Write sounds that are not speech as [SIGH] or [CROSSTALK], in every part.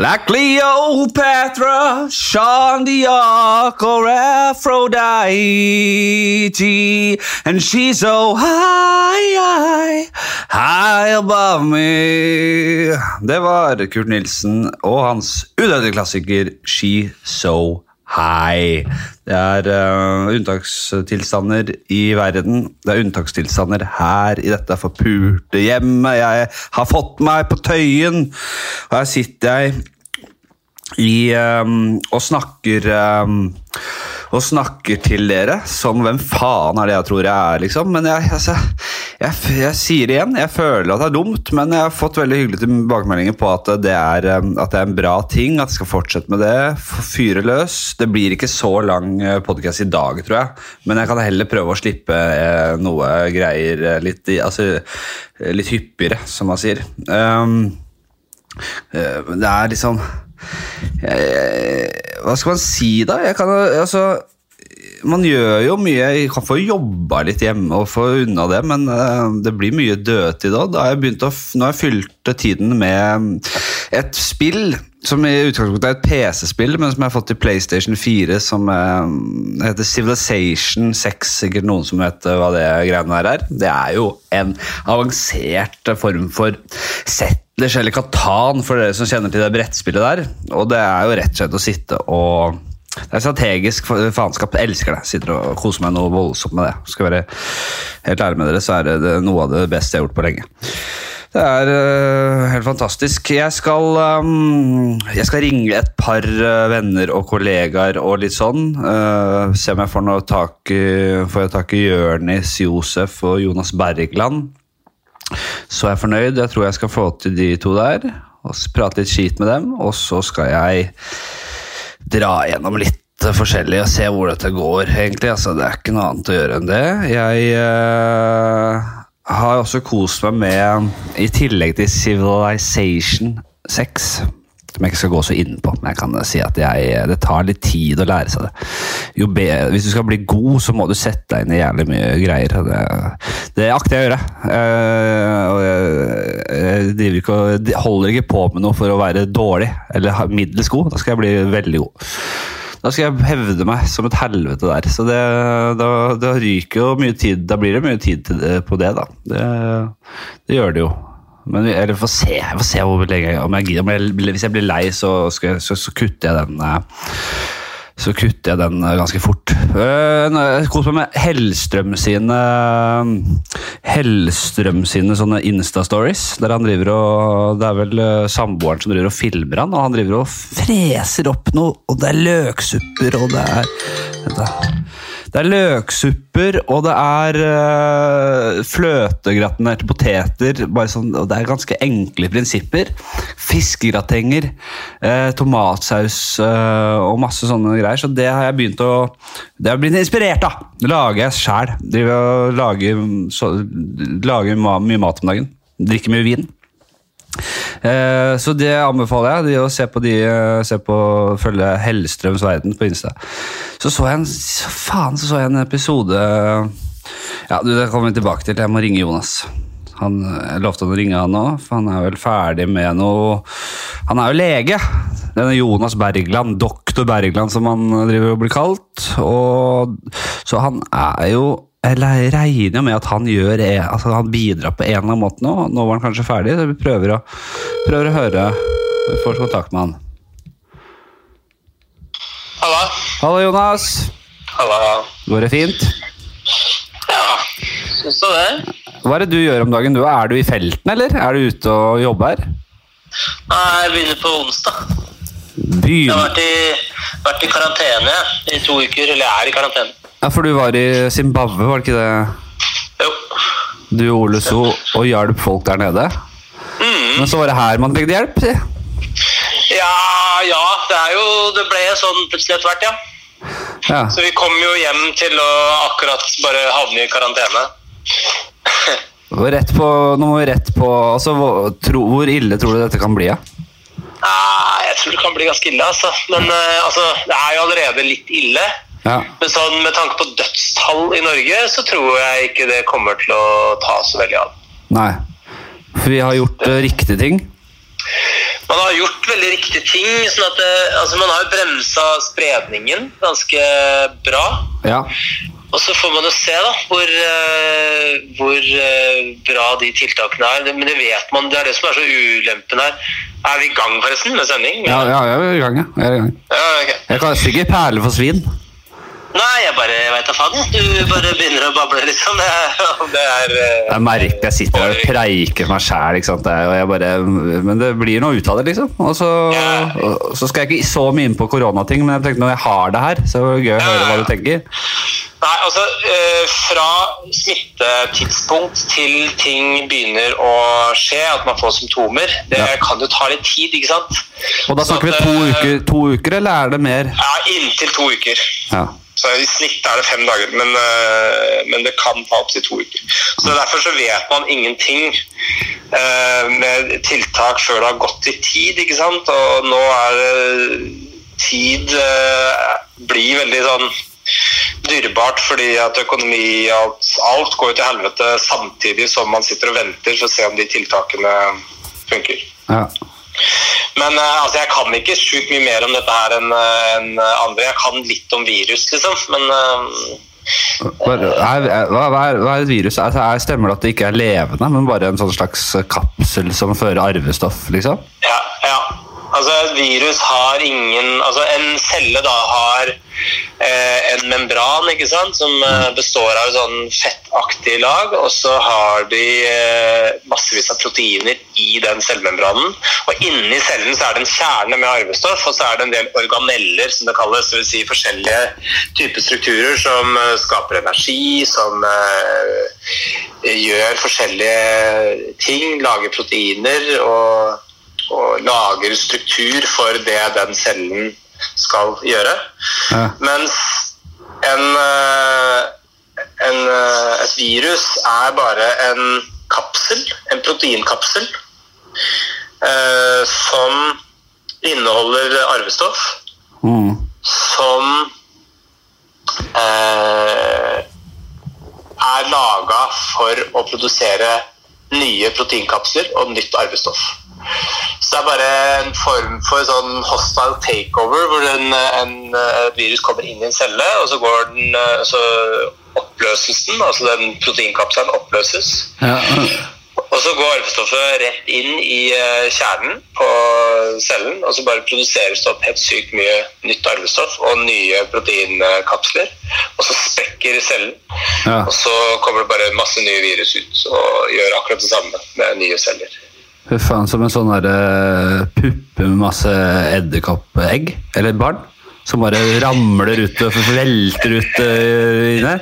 Like Cleopatra, Sean Diak or Aphrodite. And she's so high, high, high above me. Det var Kurt Nilsen og hans udødelige klassiker She So High. Det er uh, unntakstilstander i verden. Det er unntakstilstander her i dette forpulte hjemmet. Jeg har fått meg på Tøyen, og her sitter jeg i, um, og snakker um, og snakker til dere som hvem faen er det jeg tror jeg er, liksom. Men jeg, altså, jeg, jeg sier igjen, jeg føler at det er dumt, men jeg har fått veldig hyggelige tilbakemeldinger på at det, er, um, at det er en bra ting, at jeg skal fortsette med det. Fyre løs. Det blir ikke så lang uh, podkast i dag, tror jeg, men jeg kan heller prøve å slippe eh, noe greier eh, litt, altså, litt hyppigere, som man sier. Um, det er liksom Hva skal man si, da? Jeg kan, altså, man gjør jo mye Jeg kan få jobba litt hjemme og få unna det, men uh, det blir mye dødtid òg. Nå har jeg fylt tiden med et spill som i utgangspunktet er et PC-spill, men som jeg har fått til PlayStation 4, som uh, heter Civilization 6. Sikkert noen som vet hva det greiene der er. Det er jo en avansert form for Settlers eller Katan, for dere som kjenner til det brettspillet der. Og det er jo rett og slett å sitte og det er strategisk faenskap. Jeg elsker det. Sitter og koser meg noe voldsomt med det. Skal være helt ærlig med dere, så er det noe av det beste jeg har gjort på lenge. Det er uh, helt fantastisk. Jeg skal, um, jeg skal ringe et par uh, venner og kollegaer og litt sånn. Uh, se om jeg får noe tak får jeg tak i Jørnis Josef og Jonas Bergland. Så er jeg fornøyd. Jeg tror jeg skal få til de to der. Og prate litt skit med dem. Og så skal jeg dra gjennom litt forskjellig og se hvor dette går, egentlig. Altså, det er ikke noe annet å gjøre enn det. Jeg uh, har også kost meg med, i tillegg til Civilization 6 som jeg ikke skal gå så inn på, men jeg kan si at jeg, det tar litt tid å lære seg det. Jo bedre, hvis du skal bli god, så må du sette deg inn i jævlig mye greier. Det, det akter jeg å gjøre. Jeg, jeg, ikke, holder ikke på med noe for å være dårlig eller middels god. Da skal jeg bli veldig god. Da skal jeg hevde meg som et helvete der. Så det, da, da ryker jo mye tid. Da blir det mye tid på det, da. Det, det gjør det jo. Men eller får se, jeg får se hvor lenge om jeg, gidder. Hvis jeg blir lei, så, jeg, så, så kutter jeg den eh, så kutter jeg den eh, ganske fort. Eh, jeg koser meg med Hellstrøm sine Hellstrøm sine sånne Insta-stories. Der han driver og Det er vel samboeren som driver og filmer han, og han driver og freser opp noe, og det er løksupper, og det er. Det er løksupper, og det er øh, fløtegratinerte poteter. Sånn, og Det er ganske enkle prinsipper. Fiskegratenger, øh, tomatsaus øh, og masse sånne greier. Så det har jeg begynt å Det har blitt inspirert av. Lager jeg sjæl. Lager, så, lager mye mat om dagen. Drikker mye vin. Eh, så det anbefaler jeg. De å se på de, eh, se på, følge Hellstrøms verden på Insta. Så så jeg en faen, så så jeg en episode Ja, du, Det kommer vi tilbake til. Jeg må ringe Jonas. Han, jeg lovte han å ringe han nå, for han er vel ferdig med noe Han er jo lege! Denne Jonas Bergland, doktor Bergland som han driver og blir kalt. Og, så han er jo eller jeg regner med at han gjør altså han bidrar på en eller annen måte nå. Nå var han kanskje ferdig. så Vi prøver å, prøver å høre. Vi får kontakt med han. Halla. Hallo, Jonas. Halla. Går det fint? Ja, syns du det? Hva er det du gjør om dagen? Du, er du i felten, eller? Er du ute og jobber? Nei, jeg begynner på onsdag. Begynner. Jeg har vært i, vært i karantene i to uker. Eller jeg er i karantene. Ja, For du var i Zimbabwe, var det ikke det? Jo. Du Ole So og hjalp folk der nede? Mm. Men så var det her man trengte hjelp? si. Ja, ja. Det er jo Det ble sånn plutselig etter hvert, ja. Ja. Så vi kom jo hjem til å akkurat bare havne i karantene. [LAUGHS] Rett på, vi rett på altså, hvor, tro, hvor ille tror du dette kan bli? Ja? Ah, jeg tror det kan bli ganske ille, altså. Men eh, altså, det er jo allerede litt ille. Ja. Men sånn, med tanke på dødstall i Norge, så tror jeg ikke det kommer til å ta så veldig av. Nei. For vi har gjort uh, riktige ting. Man har gjort veldig riktige ting. sånn at det, altså Man har bremsa spredningen ganske bra. Ja. Og så får man jo se da, hvor, eh, hvor eh, bra de tiltakene er. Men det vet man, det er det som er så ulempen her. Er vi i gang forresten med sending? Ja, ja, jeg er i gang, ja. Jeg er i gang. Ja, okay. Jeg kaller sikkert perle for svin. Nei, jeg bare veit vet da faden. Du bare begynner å bable, liksom. Det det er uh, Jeg merker jeg sitter her og preiker for meg sjæl, ikke sant. Jeg bare, men det blir noe ut av det, liksom. Og så, Ja. og så skal jeg ikke så mye inn på koronating, men jeg tenkte når jeg har det her, så er det gøy å høre hva du tenker. Nei, altså uh, Fra smittetidspunkt til ting begynner å skje, at man får symptomer, det Ja. kan jo ta litt tid, ikke sant? Og da snakker vi Så vi to eh, uker, to uker, eller er det mer? Ja, inntil to uker. Ja. Så I snitt er det fem dager, men, eh, men det kan ta opptil to uker. Så Derfor så vet man ingenting eh, med tiltak før det har gått i tid. ikke sant? Og nå er tid eh, blir veldig sånn dyrebart fordi at økonomi og alt, går til helvete samtidig som man sitter og venter for å se om de tiltakene funker. ja. Men eh, altså, jeg kan ikke sjukt mye mer om dette her enn eh, enn andre. Jeg kan litt om virus, liksom. Men eh, Hva er, hva, hva er, hva er et virus? Altså, er, stemmer det at det ikke er levende, men bare en sånn slags kapsel som fører arvestoff, liksom? ja, ja. Altså, et virus har ingen Altså, en celle da har eh, en membran, ikke sant, som eh, består av sånn fettaktig lag, og så har de eh, massevis av proteiner i den cellemembranen. Og inni cellen så er det en kjerne med arvestoff, og så er det en del organeller, som det kalles, dvs. Si forskjellige typer strukturer som eh, skaper energi, som eh, gjør forskjellige ting, lager proteiner og og lager struktur for det den cellen skal gjøre. Ja. Mens en, eh, en, eh, et virus er bare en kapsel, en proteinkapsel, eh, som inneholder arvestoff, Mm. som eh, er laga for å produsere nye proteinkapsler og nytt arvestoff. Så det er bare en form for sånn hostile takeover, hvor en, en, et virus kommer inn i en celle, og så går den eh, så oppløses den, altså den proteinkapselen oppløses. Ja. Og så går arvestoffet rett inn i eh, kjernen på cellen, og så bare produseres det opp helt sykt mye nytt arvestoff og nye proteinkapsler. Og så sprekker cellen, Ja. og så kommer det bare masse nye virus ut og gjør akkurat det samme med nye celler. Fy faen, som en sånn derre puppe med masse edderkoppegg, eller barn, som bare ramler ut og velter ut uh, inne.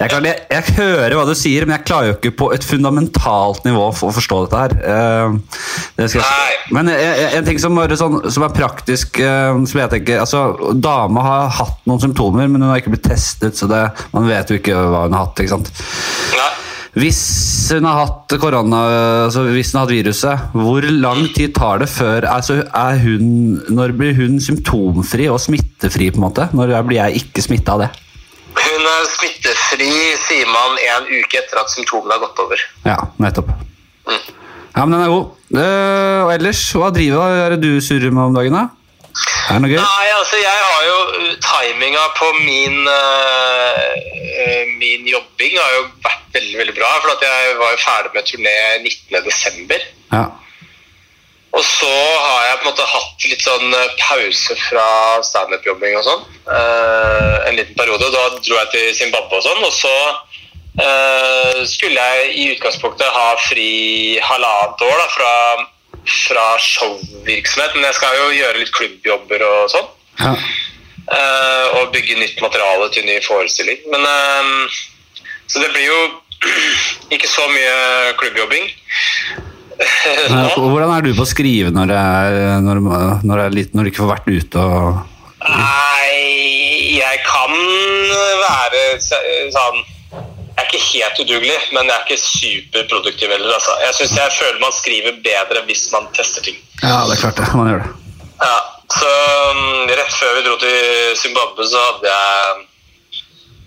Jeg, kan, jeg, jeg hører hva du sier, men jeg klarer jo ikke på et fundamentalt nivå for å forstå dette her. Uh, det skal men eh, en ting som, sånn, som er praktisk, uh, som jeg tenker altså, Dama har hatt noen symptomer, men hun har ikke blitt testet, så det, man vet jo ikke hva hun har hatt. ikke sant? Nei. Hvis hun har hatt korona, altså hvis hun har hatt viruset, hvor lang tid tar det før altså er hun, Når blir hun symptomfri og smittefri? på en måte? Når blir jeg ikke smitta av det? Hun er smittefri, sier man, en uke etter at symptomene har gått over. Ja, nettopp. Mm. Ja, men den er god. Eh, og ellers, hva driver er du surrer med om dagen, da? Er det noe gøy? Nei, altså jeg har jo uh, Timinga på min uh, uh, Min jobbing har jo vært veldig veldig bra. For jeg var jo ferdig med turné 19.12. Ja. Og så har jeg på en måte hatt litt sånn uh, pause fra standup-jobbing og sånn. Uh, en liten periode. Da dro jeg til Zimbabwe og sånn. Og så uh, skulle jeg i utgangspunktet ha fri halvannet år da, fra, fra showvirksomhet. Men jeg skal jo gjøre litt klubbjobber og sånn. ja. Uh, og bygge nytt materiale til ny forestilling. Men uh, Så det blir jo [CLEARS THROAT] ikke så mye klubbjobbing. [LAUGHS] Nei. Hvordan er du på å skrive når, du ikke får vært ute og Nei, jeg kan være sånn ikke helt udugelig, men jeg er ikke superproduktiv heller. Altså. Jeg synes jeg føler man skriver bedre hvis man tester ting. Ja, det er klart det. Man gjør det. Ja, så um, Rett før vi dro til Zimbabwe, så hadde jeg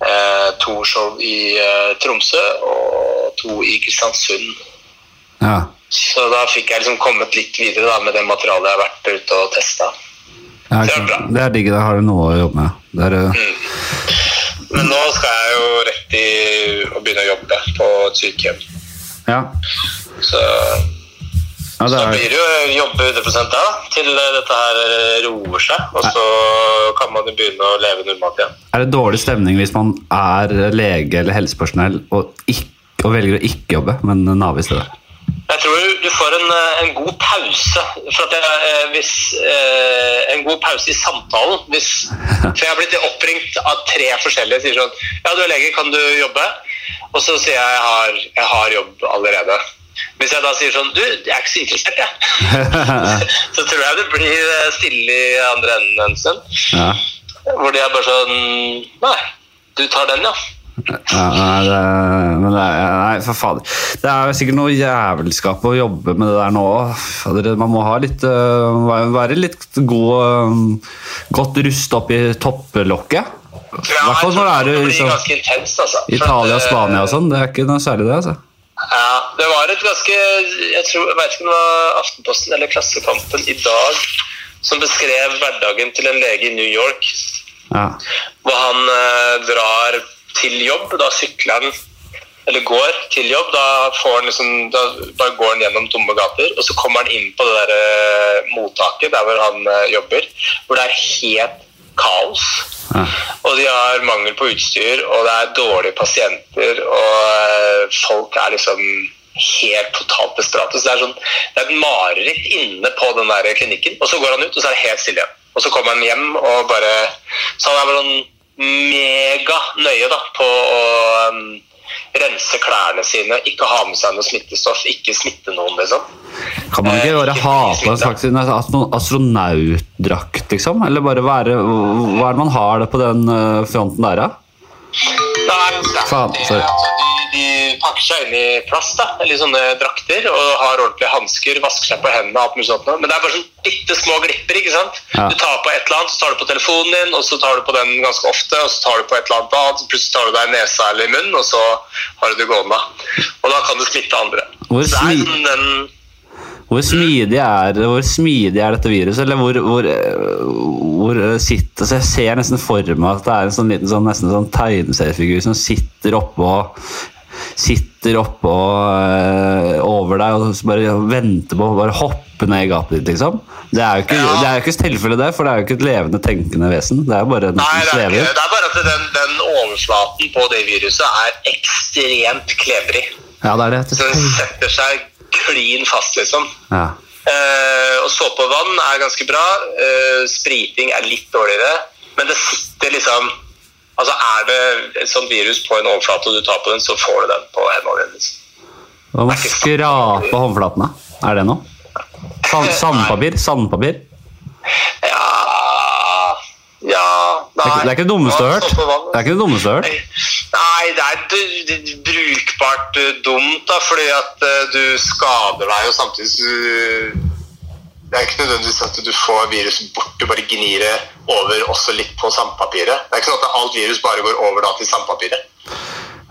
eh, to show i eh, Tromsø og to i Kristiansund. Ja. Så da fikk jeg liksom kommet litt videre da, med det materialet jeg har vært ute og testa. Ja, Det er digg. Da har du noe å jobbe med. Det er, eh, Men nå skal jeg jo rett i å begynne å jobbe på et sykehjem. ja. Så Ja, er, blir det jo jobbe 100 da, til dette her roer seg. Og så kan man jo begynne å leve normalt igjen. er det dårlig stemning hvis man er lege eller helsepersonell og, ikke, og velger å ikke jobbe, men Nav i stedet? Jeg tror du får en, eh, en god pause. For at jeg, eh, hvis, eh, en god pause i samtalen. Hvis, for jeg har blitt oppringt av tre forskjellige. Sier sånn Ja, du er lege, kan du jobbe? Og så sier jeg jeg har, jeg har jobb allerede. Hvis jeg da sier sånn Du, jeg er ikke så interessert, jeg. [LAUGHS] så tror jeg det blir stille i andre enden en stund. Ja. Hvor de er bare sånn Nei, du tar den, ja. Ja, nei, det, men det nei, for fader. Det er jo sikkert noe jævelskap å jobbe med det der nå. òg. Man må ha litt, øh, være- litt god, øh, godt rusta opp i topplokket. I hvert fall når det er liksom, altså. Italia og eh, Spania og sånn. Det er ikke noe særlig, det. altså. Ja, det var et ganske Jeg, tror, jeg vet ikke om det var Aftenposten eller Klassekampen i dag som beskrev hverdagen til en lege i New York. Ja. Hvor han eh, drar til jobb. Da sykler han eller går til jobb. Da, får han liksom, da da går han gjennom tomme gater, og så kommer han inn på det der eh, mottaket der hvor han eh, jobber, hvor det er helt kaos. Ja. Og de har mangel på utstyr, og det er dårlige pasienter, og eh, folk er liksom helt totalt desperate. Så det er, sånn, det er et mareritt inne på den der klinikken, og så går han ut, og så er det helt stille igjen. Og så kommer han hjem og bare Så han er bare sånn mega nøye da, på å um, rense klærne sine, ikke ha med seg noe smittestoff, ikke smitte noen, liksom. Kan man ikke bare ha på en slags astronautdrakt, liksom? Eller bare være Hva er det man har det på den øh, fronten der, da? Nei, det er det, sorry. altså, de, de pakker seg inn i plast, da, eller sånne drakter, og har ordentlige hansker, vasker seg på hendene alt mulig sånt. Men det er bare sånn bitte små glipper, ikke sant? Ja. Du tar på et eller annet, så tar du på telefonen din, og så tar du på den ganske ofte, og så tar du på et eller annet annet, plutselig tar du deg i nesa eller i munnen, og så har du det gående. Og da kan du smitte andre. Hvor Så er smi- sånn den Hvor smidig er, hvor smidig er dette viruset? Eller hvor, hvor, øh, øh, sitter så Jeg ser nesten for meg at det er en sånn liten sånn, nesten sånn tegneseriefigur som sitter oppå Sitter oppå øh, over deg og bare venter på å bare hoppe ned i gapet ditt, liksom. Det er jo ikke, Ja. det er jo ikke tilfellet, det, for det er jo ikke et levende, tenkende vesen. Det er bare en Nei, det er, ikke, det er bare at den, den overflaten på det viruset er ekstremt klebrig. Ja, det er det. Så den setter seg klin fast, liksom. Ja. Eh, og såpevann er ganske bra. Eh, spriting er litt dårligere. Men det sitter liksom Altså Er det et sånt virus på en overflate, og du tar på den, så får du den på dine. liksom. Hva med å skrape håndflatene? Er det noe? Sand, sandpapir? Sandpapir? Ja Ja ikke- det er ikke det dummeste du har hørt. Det er ikke det dummeste du har hørt. Nei, det er brukbart eh, dumt, da, fordi at eh, du skader deg, og samtidig så Det er ikke nødvendigvis at du får viruset bort, du bare gnir det over også litt på sandpapiret. Det er ikke sånn at alt virus bare går over da til sandpapiret.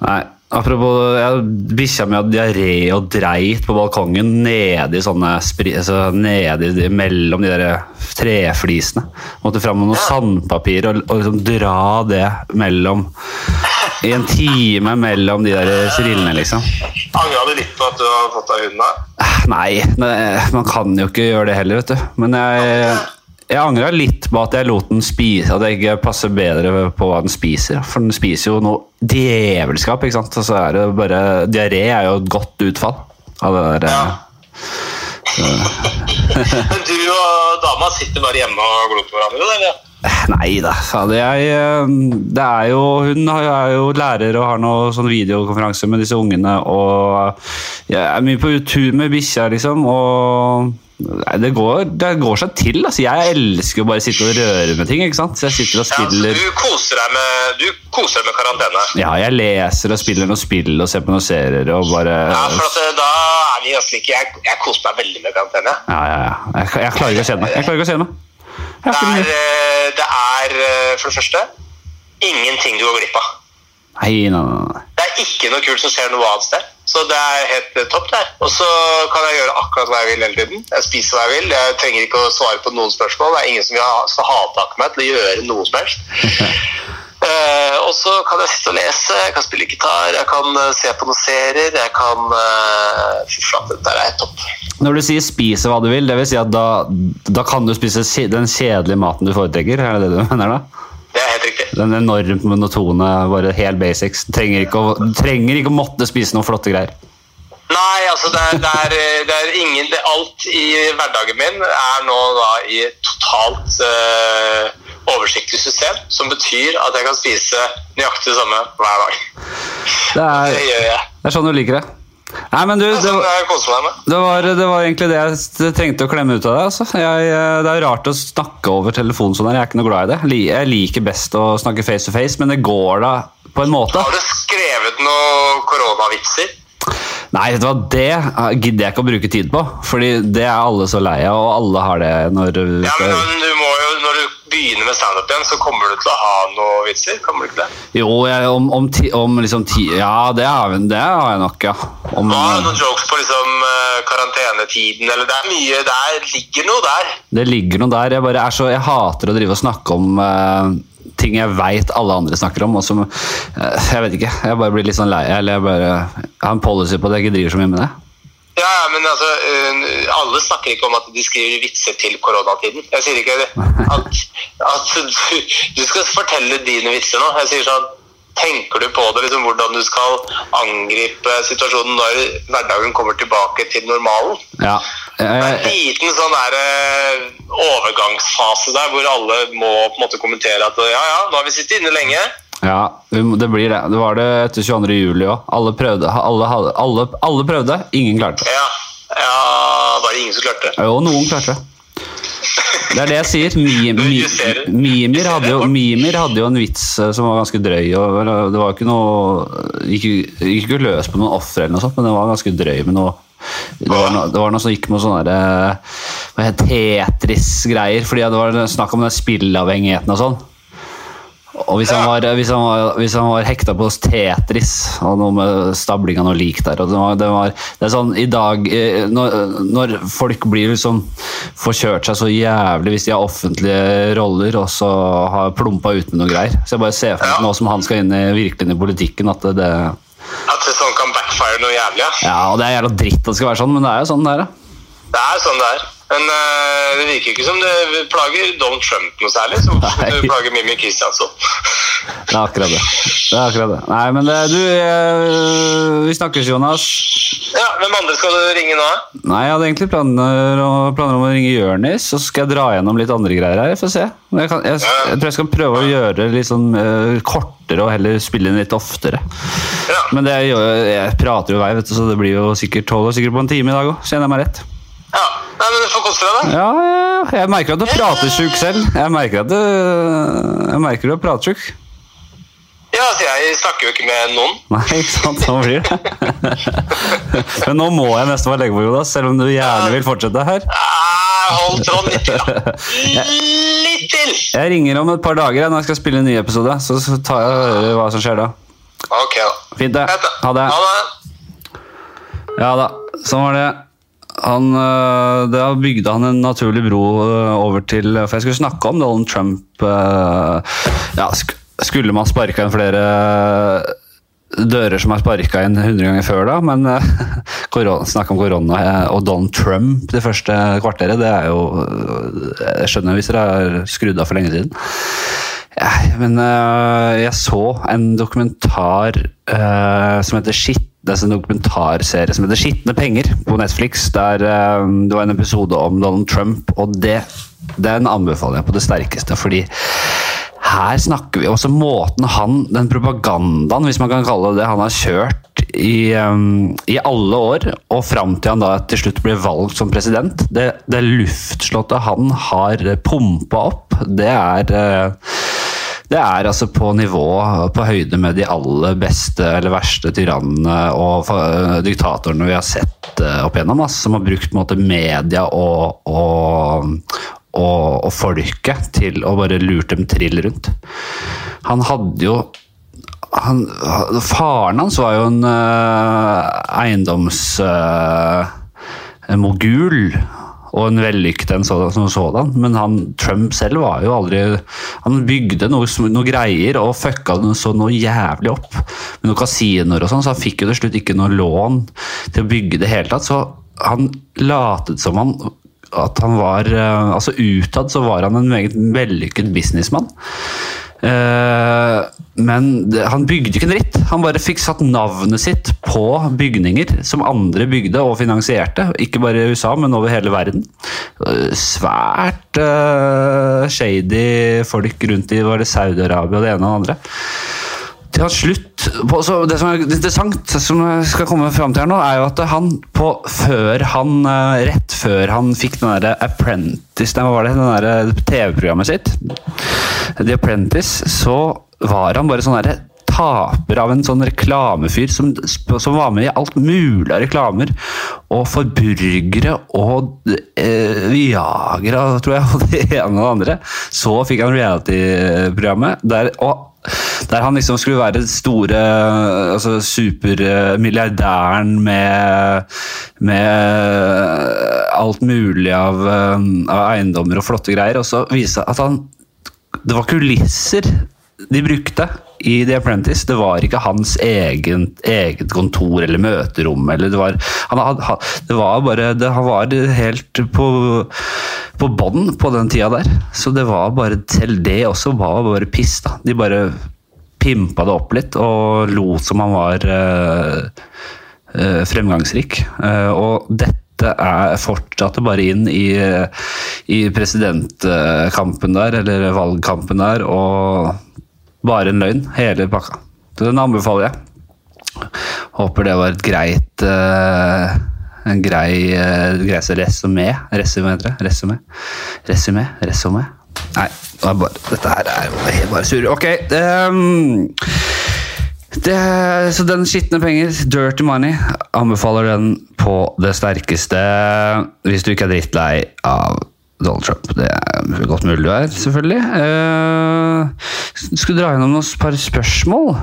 Nei, apropos jeg- Bikkja mi hadde diaré og dreit på balkongen nedi sånne altså nedi mellom de der treflisene. Måtte fram med noe sandpapir og, og liksom dra det mellom I en time mellom de der sirillene, liksom. Angra du litt på at du har fått deg hund? da? Nei, man kan jo ikke gjøre det heller, vet du. Men jeg, jeg angra litt på at jeg lot den spise, at jeg ikke passer bedre på hva den spiser. For den spiser jo noe djevelskap, ikke sant. Og så er det bare Diaré er jo et godt utfall av det der. Ja. Men [LAUGHS] du og dama sitter bare hjemme og glor på hverandre, eller? Nei da. Jeg, eh, det er jo, hun er jo lærer og har noe sånn videokonferanse med disse ungene. Og jeg er mye på tur med bikkja, liksom. Og nei, det, går, det går seg til. Altså. Jeg elsker jo bare å sitte og røre med ting. ikke sant? Så jeg sitter og Ja, spiller du koser deg med, du koser deg med karantene? Ja, jeg leser og spiller noen spill og ser på noen serier og bare Ja, for at, eh, da er vi ganske like. Jeg, jeg koser meg veldig med karantene. Ja, ja, ja. Jeg, jeg klarer ikke å kjenne meg. Jeg klarer ikke å kjenne meg. Det er, noe- eh, det er eh, for det første ingenting du går glipp av. Nei, nei. Det er ikke noe kult som skjer noe annet sted. Så det er helt eh, topp der. Og så kan jeg gjøre akkurat hva jeg vil hele tiden. Jeg spiser hva jeg vil. Jeg trenger ikke å svare på noen spørsmål. Det er ingen som skal ha- tak i meg til å gjøre noe som helst. Uh, [LAUGHS] og så kan jeg sitte og lese, jeg kan spille gitar, jeg kan uh, se på noen serier, jeg kan uh, Fy flate, dette er topp. Når du sier 'spise hva du vil', det vil si at da, da kan du spise den kjedelige maten du foretrekker? Er det det du mener da? Det er helt riktig. Den enormt monotone, bare helt basics. Du trenger ikke å, trenger ikke å måtte spise noen flotte greier. Nei, altså det er, det er, det er ingen det, Alt i hverdagen min er nå da i totalt uh, oversiktlig system, som betyr at jeg kan spise nøyaktig det samme hver dag. Det Det er, gjør jeg. det er sånn du liker det. Nei, men du, Det det, var, det var egentlig det jeg trengte å klemme ut av deg. Altså. Jeg, eh, det er rart å snakke over telefonen sånn jeg er ikke noe glad i det. Jeg liker best å snakke face to face, men det går da på en måte. Har du skrevet noen koronavitser? Nei, vet du hva, det eh, gidder jeg ikke å bruke tid på, fordi det er alle så lei av, og alle har det når Ja, men du må jo, Når begynner med standup igjen, så kommer du til å ha noen vitser? Kommer du ikke det? Jo, jeg, om, om, ti, om liksom ti... Ja, det har, det har jeg nok, ja. Om, Hva er noen jokes på liksom eh, karantenetiden, eller det er mye Der ligger noe der. Det ligger noe der. Jeg, bare er så, jeg hater å drive og snakke om uh, ting jeg veit alle andre snakker om. Og som, eh, jeg vet ikke. Jeg bare blir litt sånn lei. Eller jeg bare jeg har en policy på at jeg ikke driver så mye med det. Ja, ja, men altså, øh, alle snakker ikke om at de skriver vitser til koronatiden. Jeg sier ikke at, at du, du skal fortelle dine vitser nå. Jeg sier sånn, tenker du på det, liksom, hvordan du skal angripe situasjonen når hverdagen kommer tilbake til normalen? Ja. Det er en liten sånn der, øh, overgangsfase der, hvor alle må på en måte kommentere at ja, ja, nå har vi sittet inne lenge. Ja, det blir det. Det var det etter 22. juli òg. Alle. Alle, alle, alle prøvde, ingen klarte. Ja, ja, var det ingen som klarte? Jo, noen klarte. Det er det jeg sier. Mi, [LAUGHS] mi. Mimir, hadde jo, Mimir hadde jo en vits eh, som var ganske drøy. Og, det var ikke noe Gikk ikke løs på noen ofre, eller noe sånt, men det var ganske drøy med noe det var, noe, det var noe som gikk med sånne eh, Tetris-greier. fordi det var snakk om den spillavhengigheten og sånn. Og hvis han, var, hvis, han var, hvis han var hekta på Tetris og noe med stabling av noe lik der og det, var, det, var, det er sånn i dag eh, når, når folk blir liksom forkjørt seg så jævlig hvis de har offentlige roller og så har plumpa ut med noe greier. Så jeg bare ser for meg Ja. nå som han skal inn i virkelig inn i politikken, at det, det At det sånn kan backfire noe jævlig, ja. Ja, og det er jævla dritt at det skal være sånn, men det er jo sånn det er. Det er sånn det er. Men uh, det virker ikke som det plager Donald Trump noe særlig. Som Nei. det plager Mimmi Kristiansson. [LAUGHS] Det er akkurat det. det, er akkurat det. Nei, men det, du uh, Vi snakkes, Jonas. Ja, Hvem andre skal du ringe nå? Nei, jeg hadde egentlig planer, planer om å ringe Jørnis, så skal jeg dra gjennom litt andre greier her. Jeg får se. Jeg, kan, jeg, jeg tror jeg skal prøve å gjøre det litt sånn uh, kortere og heller spille inn litt oftere. Ja. Men det jeg, jeg prater jo vei, vet du, så det blir jo sikkert tolv sikkert på en time i dag òg, kjenner jeg meg rett. Ja. Nei, men Du får kose deg, da. Ja, ja, jeg merker at du prater sjuk selv. Jeg merker at du, jeg merker du er pratsjuk. Ja, altså, Jeg snakker jo ikke med noen. Nei, ikke sant? Sånn blir det. Men nå må jeg nesten bare legge på, Jonas, selv om du gjerne vil fortsette her. Hold tråden litt til, da. Litt til! Jeg ringer om et par dager når jeg skal spille en ny episode, så tar jeg og hører hva som skjer da. Ok, da. Fint det. Ha det. Ha det. Ja da, sånn var det. Han, øh, det har han en naturlig bro øh, over til For jeg skulle snakke om Donald Trump. Ja, skulle man sparka inn flere dører som er sparka inn 100 ganger før, da? Men [LAUGHS] snakke om korona og Donald Trump det første kvarteret, det er jo Jeg skjønner hvis dere har skrudd av for lenge siden. Ja, men jeg så en dokumentar som heter Shit. Det er en dokumentarserie som heter Skitne penger på Netflix. Der øh, det var en episode om Donald Trump, og det, den anbefaler jeg på det sterkeste. Fordi her snakker vi også måten han, den propagandaen, hvis man kan kalle det det, han har kjørt i, um, i alle år, og fram til han da til slutt blir valgt som president. Det, det luftslottet han har pumpa opp, det er uh, det er altså på nivå, på høyde med de aller beste eller verste tyrannene og diktatorene vi har sett eh, opp igjennom, ass, som har brukt måte, media og, og, og, og folket til å bare lure dem trill rundt. Han hadde jo han, Faren hans var jo en uh, eiendomsmogul. Og en vellykket en sådan, som sådan. Men han, Trump selv var jo aldri Han bygde noe, noe greier og fucka det så noe jævlig opp med noen kasinoer og sånn, så han fikk jo til slutt ikke noe lån til å bygge det hele tatt. Så han latet som han at han var Altså utad så var han en meget vellykket businessmann. Eh, men han bygde ikke en dritt. Han bare fikk satt navnet sitt på bygninger som andre bygde og finansierte. Ikke bare i USA, men over hele verden. Eh, svært uh, shady folk rundt i Saudi-Arabia og det ene og det andre til slutt Det som er interessant, som jeg skal komme fram til her nå, er jo at han på før han eh, Rett før han fikk den derre Apprentice Hva var det? Den derre TV-programmet sitt. The Apprentice, så var han bare sånn derre taper av en sånn reklamefyr som, som, var med i alt mulig av reklamer. Og for burgere og eh, Viagra, tror jeg, [LAUGHS] og det ene og det andre. Så fikk han reality-programmet. der, og der han liksom skulle være den store altså supermilliardæren med, med alt mulig av, av, eiendommer og flotte greier. Og så vise at han Det var kulisser de brukte i The Apprentice. Det var ikke hans egen, eget kontor eller møterom. Eller det, var, han, det var bare det, Han var helt på, på bånn på den tida der. Så det var bare Selv det også var bare piss. da. De bare pimpa det opp litt og lot som han var uh, uh, fremgangsrik. Uh, og dette er fortsatte bare inn i, i presidentkampen der, eller valgkampen der, og bare en løgn, hele pakka. Så Den anbefaler jeg. Håper det var et greit en grei, grei resumé. Resumé, heter det. Resumé. Resumé. Resumé. Nei, bare, dette her er jo bare surr. Ok. Um, det, så den skitne penger, dirty money, anbefaler den på det sterkeste hvis du ikke er drittlei av Donald Trump. Det er godt mulig du er, selvfølgelig. Uh, skulle dra gjennom noen par spørsmål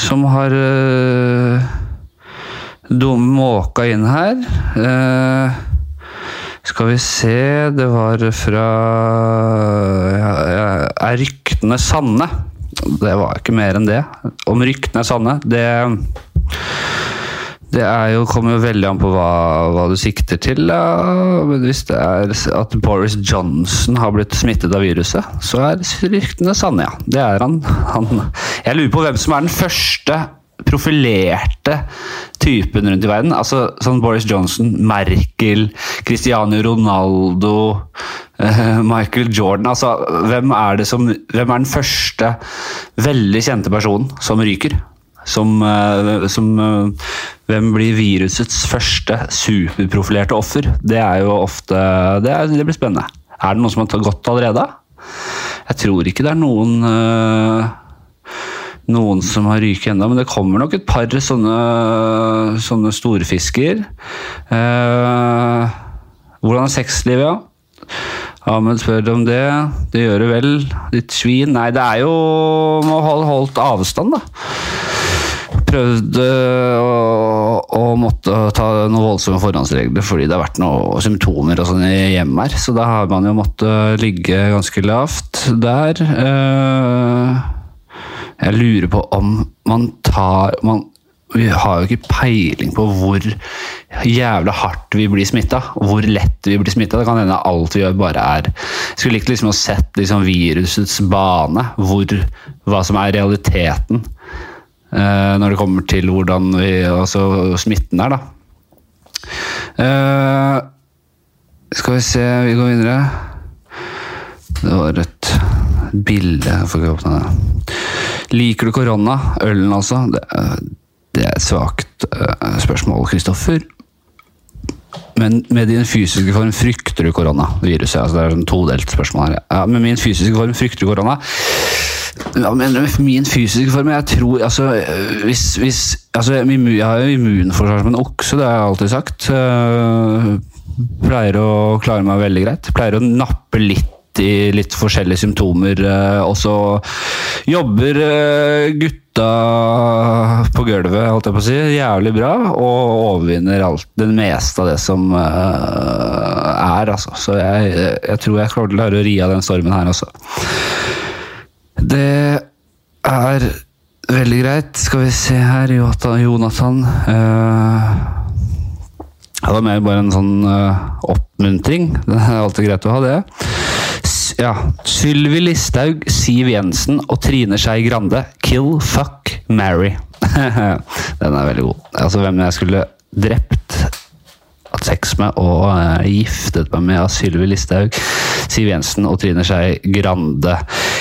som har uh, måka inn her. Uh, skal vi se Det var fra ja, Er ryktene sanne? Det var ikke mer enn det. Om ryktene er sanne, det det jo, kommer jo veldig an på hva, hva du sikter til. men Hvis det er at Boris Johnson har blitt smittet av viruset, så er ryktene sanne, ja. Det er han. han. Jeg lurer på hvem som er den første profilerte typen rundt i verden. Altså sånn Boris Johnson, Merkel, Cristiano Ronaldo, uh, Michael Jordan. Altså, hvem er, som, hvem er den første veldig kjente personen som ryker? Som, uh, som uh, Hvem blir virusets første superprofilerte offer? Det er jo ofte Det, er, det blir spennende. Er det noen som har gått allerede? Jeg tror ikke det er noen noen som har ryket ennå, men det kommer nok et par sånne, sånne storfisker. Eh, hvordan er sexlivet, ja? Ahmed spør om det. Det gjør det vel. Ditt svin. Nei, det er jo Må holdt avstand, da. Prøvde å, å måtte ta noen voldsomme forhåndsregler fordi det har vært noen symptomer og sånn i hjemmet her. Så da har man jo måttet ligge ganske lavt der. Eh, jeg lurer på om man tar man, Vi har jo ikke peiling på hvor jævla hardt vi blir smitta. Hvor lett vi blir smitta. Det kan hende alt vi gjør, bare er Jeg skulle likt liksom å sett liksom virusets bane. Hvor, hva som er realiteten når det kommer til hvordan vi, altså, smitten er, da. Uh, skal vi se Vi går videre. Det var et bilde får ikke åpne det. Liker du korona? Ølen, altså? Det, det er et svakt uh, spørsmål, Kristoffer. Men med din fysiske form frykter du koronaviruset? Altså, det er en todelt spørsmål her. Ja, med min fysiske form frykter du korona? Ja, men min fysiske form Jeg tror altså Hvis, hvis altså, Jeg har jo immunforsvar som en okse, det har jeg alltid sagt. Uh, pleier å klare meg veldig greit. Pleier å nappe litt i litt forskjellige symptomer. eh, og så jobber eh, gutta på gulvet, holdt jeg på å si, jævlig bra. Og overvinner alt, det meste av det som eh, er, altså. Så jeg, jeg tror jeg klarer å ri av den stormen her, altså. Det er veldig greit. Skal vi se her, Jonathan. Uh, eh, det mer bare en sånn uh, oppmuntring. [LAUGHS] Det er alltid greit å ha det. Ja. Sylvi Listhaug, Siv Jensen og Trine Skei Grande. Kill, fuck, marry. [LAUGHS] Den er veldig god. Altså hvem jeg skulle drept, hatt sex med og uh, giftet meg med av Sylvi Listhaug, Siv Jensen og Trine Skei Grande.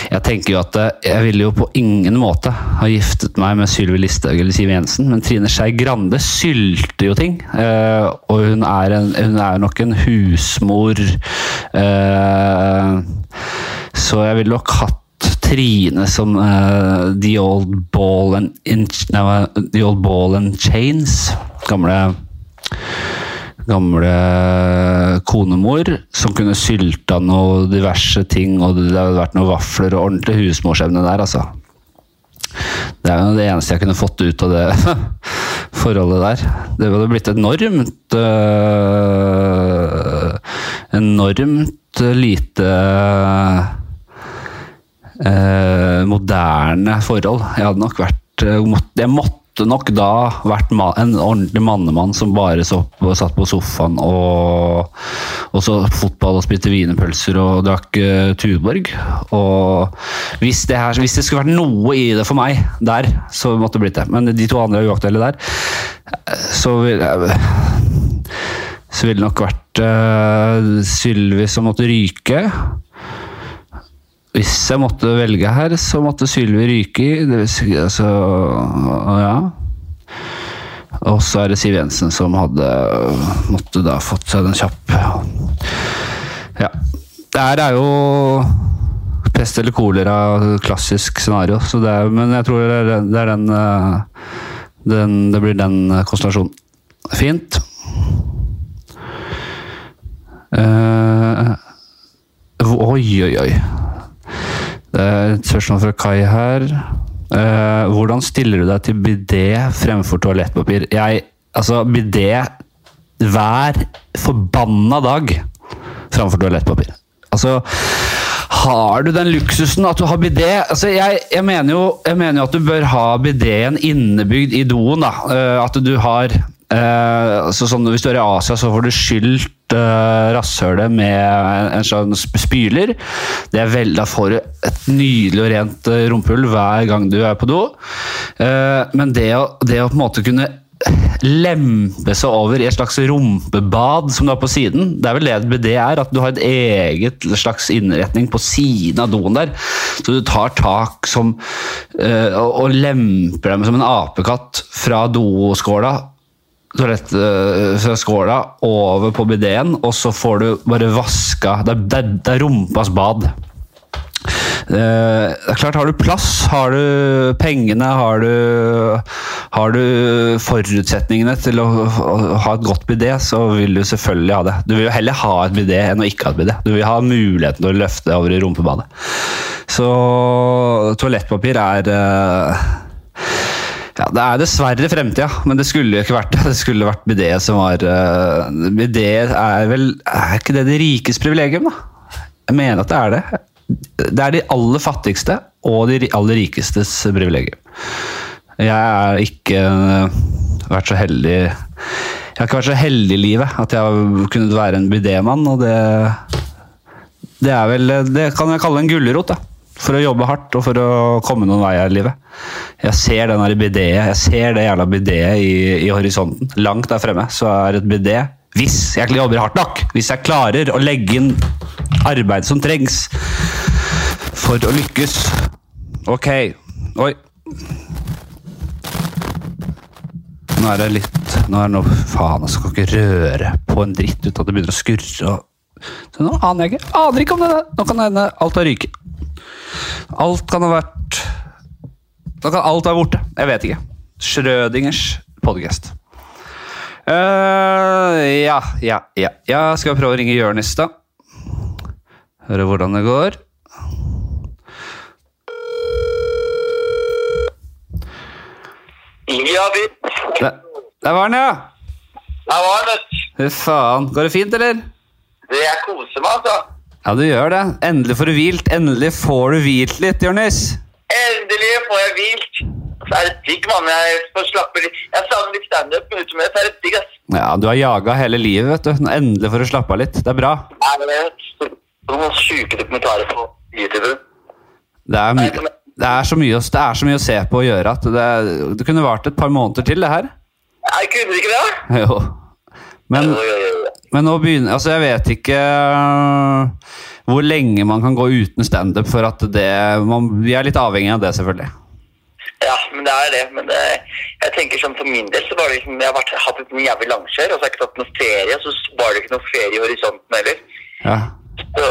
Jeg tenker jo at eh, jeg ville jo på ingen måte ha giftet meg med Sylvi Listhaug eller Siv Jensen, men Trine Skei Grande sylter jo ting. Uh, og hun er, en, hun er nok en husmor. Uh, så jeg ville nok hatt Trine som uh, The Old Ball and, in, nei, the old ball and Chains. Gamle gamle konemor som kunne sylta noe diverse ting, og det hadde vært noen vafler og ordentlig husmorsevne der, altså. Det er jo det eneste jeg kunne fått ut av det [LAUGHS] forholdet der. Det hadde blitt enormt øh, Enormt lite øh, moderne forhold. Jeg hadde nok vært øh, Jeg måtte nok da vært en ordentlig mannemann som bare så, satt på sofaen og, og så fotball og spiste wienerpølser og drakk uh, Tuborg. Og hvis det, her, hvis det skulle vært noe i det for meg der, så måtte det blitt det. Men de to andre er uaktuelle der. Så vil jeg så ville det nok vært uh, Sylvi som måtte ryke. Hvis jeg måtte velge her, så måtte Sylvi ryke i. Altså Ja. Og så er det Siv Jensen som hadde måtte da fått seg den kjapp. Ja. Det her er jo pest eller kolera, klassisk scenario. Er, men jeg tror det er, det er den, eh, den Det blir den konstellasjonen. Fint. Uh, oi, oi, oi. Er et spørsmål fra Kai her. Eh, hvordan stiller du deg til bidé fremfor toalettpapir? Jeg, altså, bidé hver forbanna dag framfor toalettpapir. Altså, har du den luksusen at du har bidé? Altså, jeg, jeg, mener jo, jeg mener jo at du bør ha bidéen innebygd i doen. Da. Eh, at du har eh, altså, sånn, Hvis du er i Asia, så får du skylt uh, rasshølet med en, slags sånn spyler. Det er vel, da får du et nydelig og rent uh, rumpehull hver gang du er på do. Eh, men det å, det å på en måte kunne lempe seg over i et slags rumpebad som du har på siden. Det er vel det et BD er, at du har et eget slags innretning på siden av doen der. Så du tar tak som eh, og, og lemper dem som en apekatt fra doskåla toalett øh, over på bideen, og så får du bare vaska Det er, rumpas bad. Eh, det er klart, Har du plass, har du pengene, har du, har du forutsetningene til å, å ha et godt bidé, så vil du selvfølgelig ha det. Du vil jo heller ha et bidé enn å ikke ha et bidé. Du vil ha muligheten til å løfte over i rumpebadet. Så toalettpapir er eh, ja, Det er dessverre fremtida, men det skulle jo ikke vært det. Det skulle vært BD som var uh, BD er vel Er ikke det de rikes privilegium, da? Jeg mener at det er det. Det er de aller fattigste og de aller rikestes privilegium. Jeg er ikke uh, vært så heldig Jeg har ikke vært så heldig i livet at jeg har kunnet være en bidémann, og det det er vel Det kan jeg kalle en gulrot, da. For å jobbe hardt og for å komme noen vei i livet. Jeg ser den bidéet, jeg ser det jævla bidéet i, i horisonten. Langt der fremme så er et bidé. Hvis jeg jobber hardt nok, hvis jeg klarer å legge inn arbeid som trengs for å lykkes. Ok. Oi. Nå er det litt Nå er det noe Faen, jeg skal ikke røre på en dritt uten at det begynner å skurre. nå aner jeg ikke. Aner ikke om det Nå kan det hende alt har ryket. Alt kan ha vært Da kan alt være borte. Jeg vet ikke. Schrødingers podcast. Uh, ja, ja, ja. ja. Skal vi prøve å ringe Jonis, da? Høre hvordan det går. Ja, vi Der, der var den, ja! Der var den. Fy faen. Går det fint, eller? Det jeg koser meg, altså. Ja, du gjør det. Endelig får du hvilt. Endelig får du hvilt litt, Jonis. Endelig får jeg hvilt. Så er det digg, mann. Jeg får slappe litt. Jeg savner litt standup, men utover det så er det digg, ass. Ja, du har jaga hele livet, vet du. Endelig får du slappe av litt. Det er bra. Ja, det noen sjuke dokumentarer på YouTube? Det er, my det er, så, mye, det er så mye å se på og gjøre at det, det kunne vart et par måneder til, det her. Jeg kunne ikke det? Jo. Men. Men nå begynner Altså, jeg vet ikke øh, hvor lenge man kan gå uten standup for at det man, Vi er litt avhengig av det, selvfølgelig. Ja, men det er det. Men det, jeg tenker sånn for min del så var det liksom Jeg har vært, hatt et jævlig langkjør, og så har jeg ikke tatt noe ferie. Så var det ikke noe ferie i horisonten heller. Ja. Så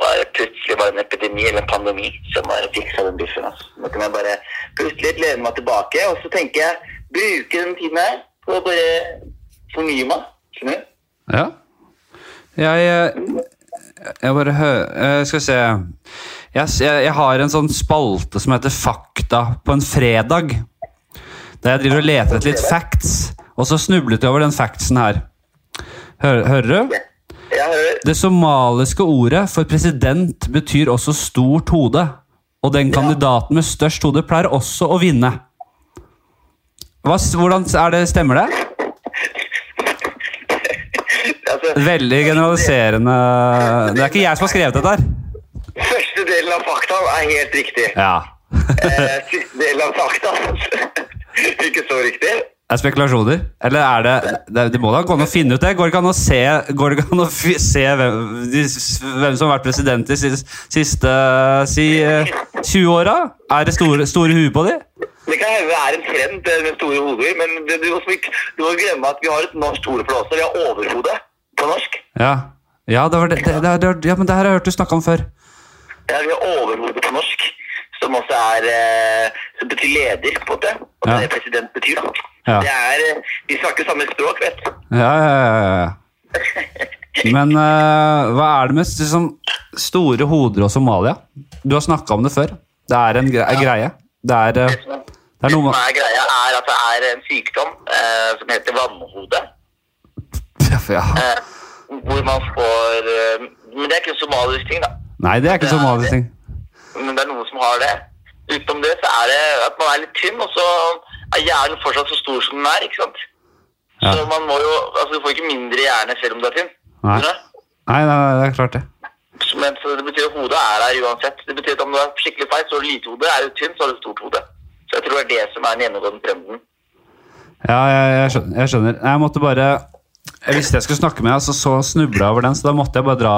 bare plutselig var det en epidemi eller en pandemi som bare fiksa den biffen. Altså. Nå kan jeg bare plutselig lene meg tilbake, og så tenker jeg bruke den tiden her på å bare fornye meg. Skjønner du? Ja. Jeg, øh, jeg bare hø... øh, Skal vi se jeg, jeg, har en sånn spalte som heter Fakta på en fredag. Der jeg driver og leter etter litt facts, og så snublet jeg over den factsen her. Hører, hører du? Jeg hører Det somaliske ordet for president betyr også stort hode. Og den kandidaten med størst hode pleier også å vinne. Hva, hvordan er det, Stemmer det? altså, Veldig generaliserende Det er ikke jeg som har skrevet dette her. Første delen av fakta er helt riktig. Ja. Eh, siste delen av fakta [LAUGHS] ikke så riktig. Er spekulasjoner? Eller er det Det, det må da gå an å finne ut det? Går det ikke an å se, går det ikke an å se hvem, de, hvem som har vært president de siste, si, eh, 20 åra? Er det store, store huet på de? Det kan hende det er en trend med store hoder, men det, du, må ikke, du må glemme at vi har et norsk for. Vi har overhode på norsk. Ja. Ja, det var det, det, det, det, ja, men det her har jeg hørt du snakke om før. Ja, vi har overhode på norsk, som også er eh, som betyr leder, på en måte. Og Ja. det president betyr. da. Ja. Det er, eh, vi snakker samme språk, vet du. Ja, ja, ja, ja. Men eh, hva er det med liksom, store hoder og Somalia? Du har snakka om det før. Det er en gre greie. Det er, eh, Det er- det er som er greia, er at det er en sykdom eh, som heter vannhode. Ja. Eh, hvor man får eh, Men det er ikke en somalisk ting, da. Nei, det er ikke en somalisk ting. Men det er noen som har det. Utenom det så er det at man er litt tynn, og så er hjernen fortsatt så stor som den er. ikke sant? Ja. Så man må jo, altså Du får ikke mindre hjerne selv om du er tynn. Nei. Nei, nei, nei, det er klart det. Men så det betyr at hodet er der uansett. Det betyr at Om du er skikkelig feit, så har du lite hode. Er du tynn, så har du stort hode. Så jeg tror det er det som er den gjennomgående trenden. Ja, jeg, jeg, skjønner, jeg skjønner. Jeg måtte bare Jeg visste jeg skulle snakke med deg, så, så snubla jeg over den, så da måtte jeg bare dra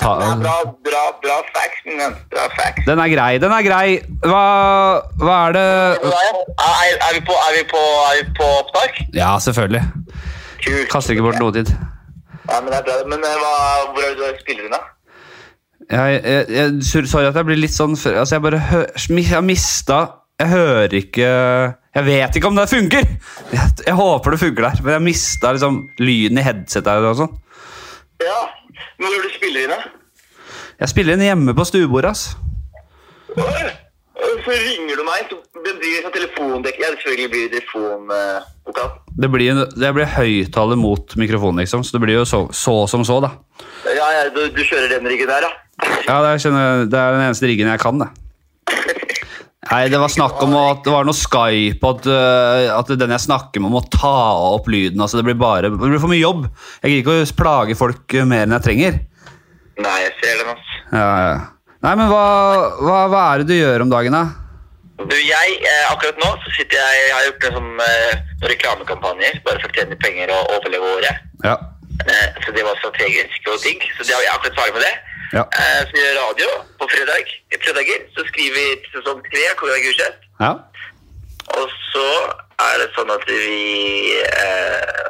ta, bra, bra, bra facts, men. Bra facts. Den er grei, den er grei. Hva, hva er det Er, er, vi på, er, vi på, er vi på opptak? Ja, selvfølgelig. Kult. Kaster ikke bort noe tid. Ja, men det er bra. Men eh, hva, hvor er det du spiller inn, da? Jeg, jeg, jeg, sorry at jeg blir litt sånn Altså, jeg bare hø, Jeg mista Jeg hører ikke Jeg vet ikke om det funker! Jeg, jeg håper det funker der, men jeg mista liksom lyden i headsetet og sånn. Ja, men når du spiller inn, da? Jeg spiller inn hjemme på stuebordet, ass. Så ringer du meg, så det blir sånn telefondekk. Ja, selvfølgelig blir det telefonvokal. Det blir, det blir høyttaler mot mikrofonen, liksom, så det blir jo så, så som så, da. Ja, ja, du, du kjører den riggen der, ja. Ja, det, er- det er den eneste riggen jeg kan, det. Nei, det var snakk om at det var noe Skype, at, øh, at den jeg snakker med, må ta opp lyden. altså Det blir bare, det blir for mye jobb. Jeg gidder ikke å plage folk mer enn jeg trenger. Nei, jeg ser den, altså. Ja, ja. Nei, men hva, hva, hva er det du gjør om dagen, da? Du, jeg, eh, akkurat nå så sitter jeg, jeg har gjort en sånn, eh, reklamekampanjer, bare for å tjene penger og overleve året. Ja. Eh, så det var strategisk og digg, så det, har jeg akkurat ferdig med det. Ja. Eh, så vi gjør radio på fredag, fredager, så skriver vi sesong tre av Gulset. ja. Og så er det sånn at vi eh,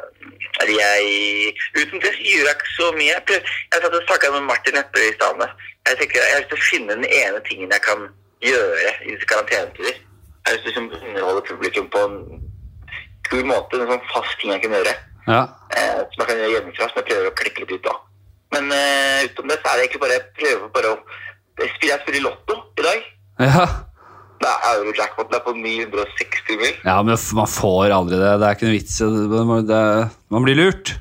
Eller jeg Uten det gjør jeg ikke så mye. Jeg, prøv, jeg satt og snakka med Martin Lepperød i stad. Jeg tenker jeg har lyst til å finne den ene tingen jeg kan gjøre i disse karantenetider. Jeg har lyst til å liksom underholde publikum på en kul måte. En sånn fast ting jeg kan gjøre. Ja. Eh, så jeg kan gjøre hjemmefra, som jeg prøver å klikke litt ut av. Men eh, utenom det så er det egentlig bare jeg prøver bare å jeg spiller, lotto i dag. Ja. Det er Eurojackpot er på 960 mil. ja, men man får aldri det. Det er ikke noe vits. i man blir lurt.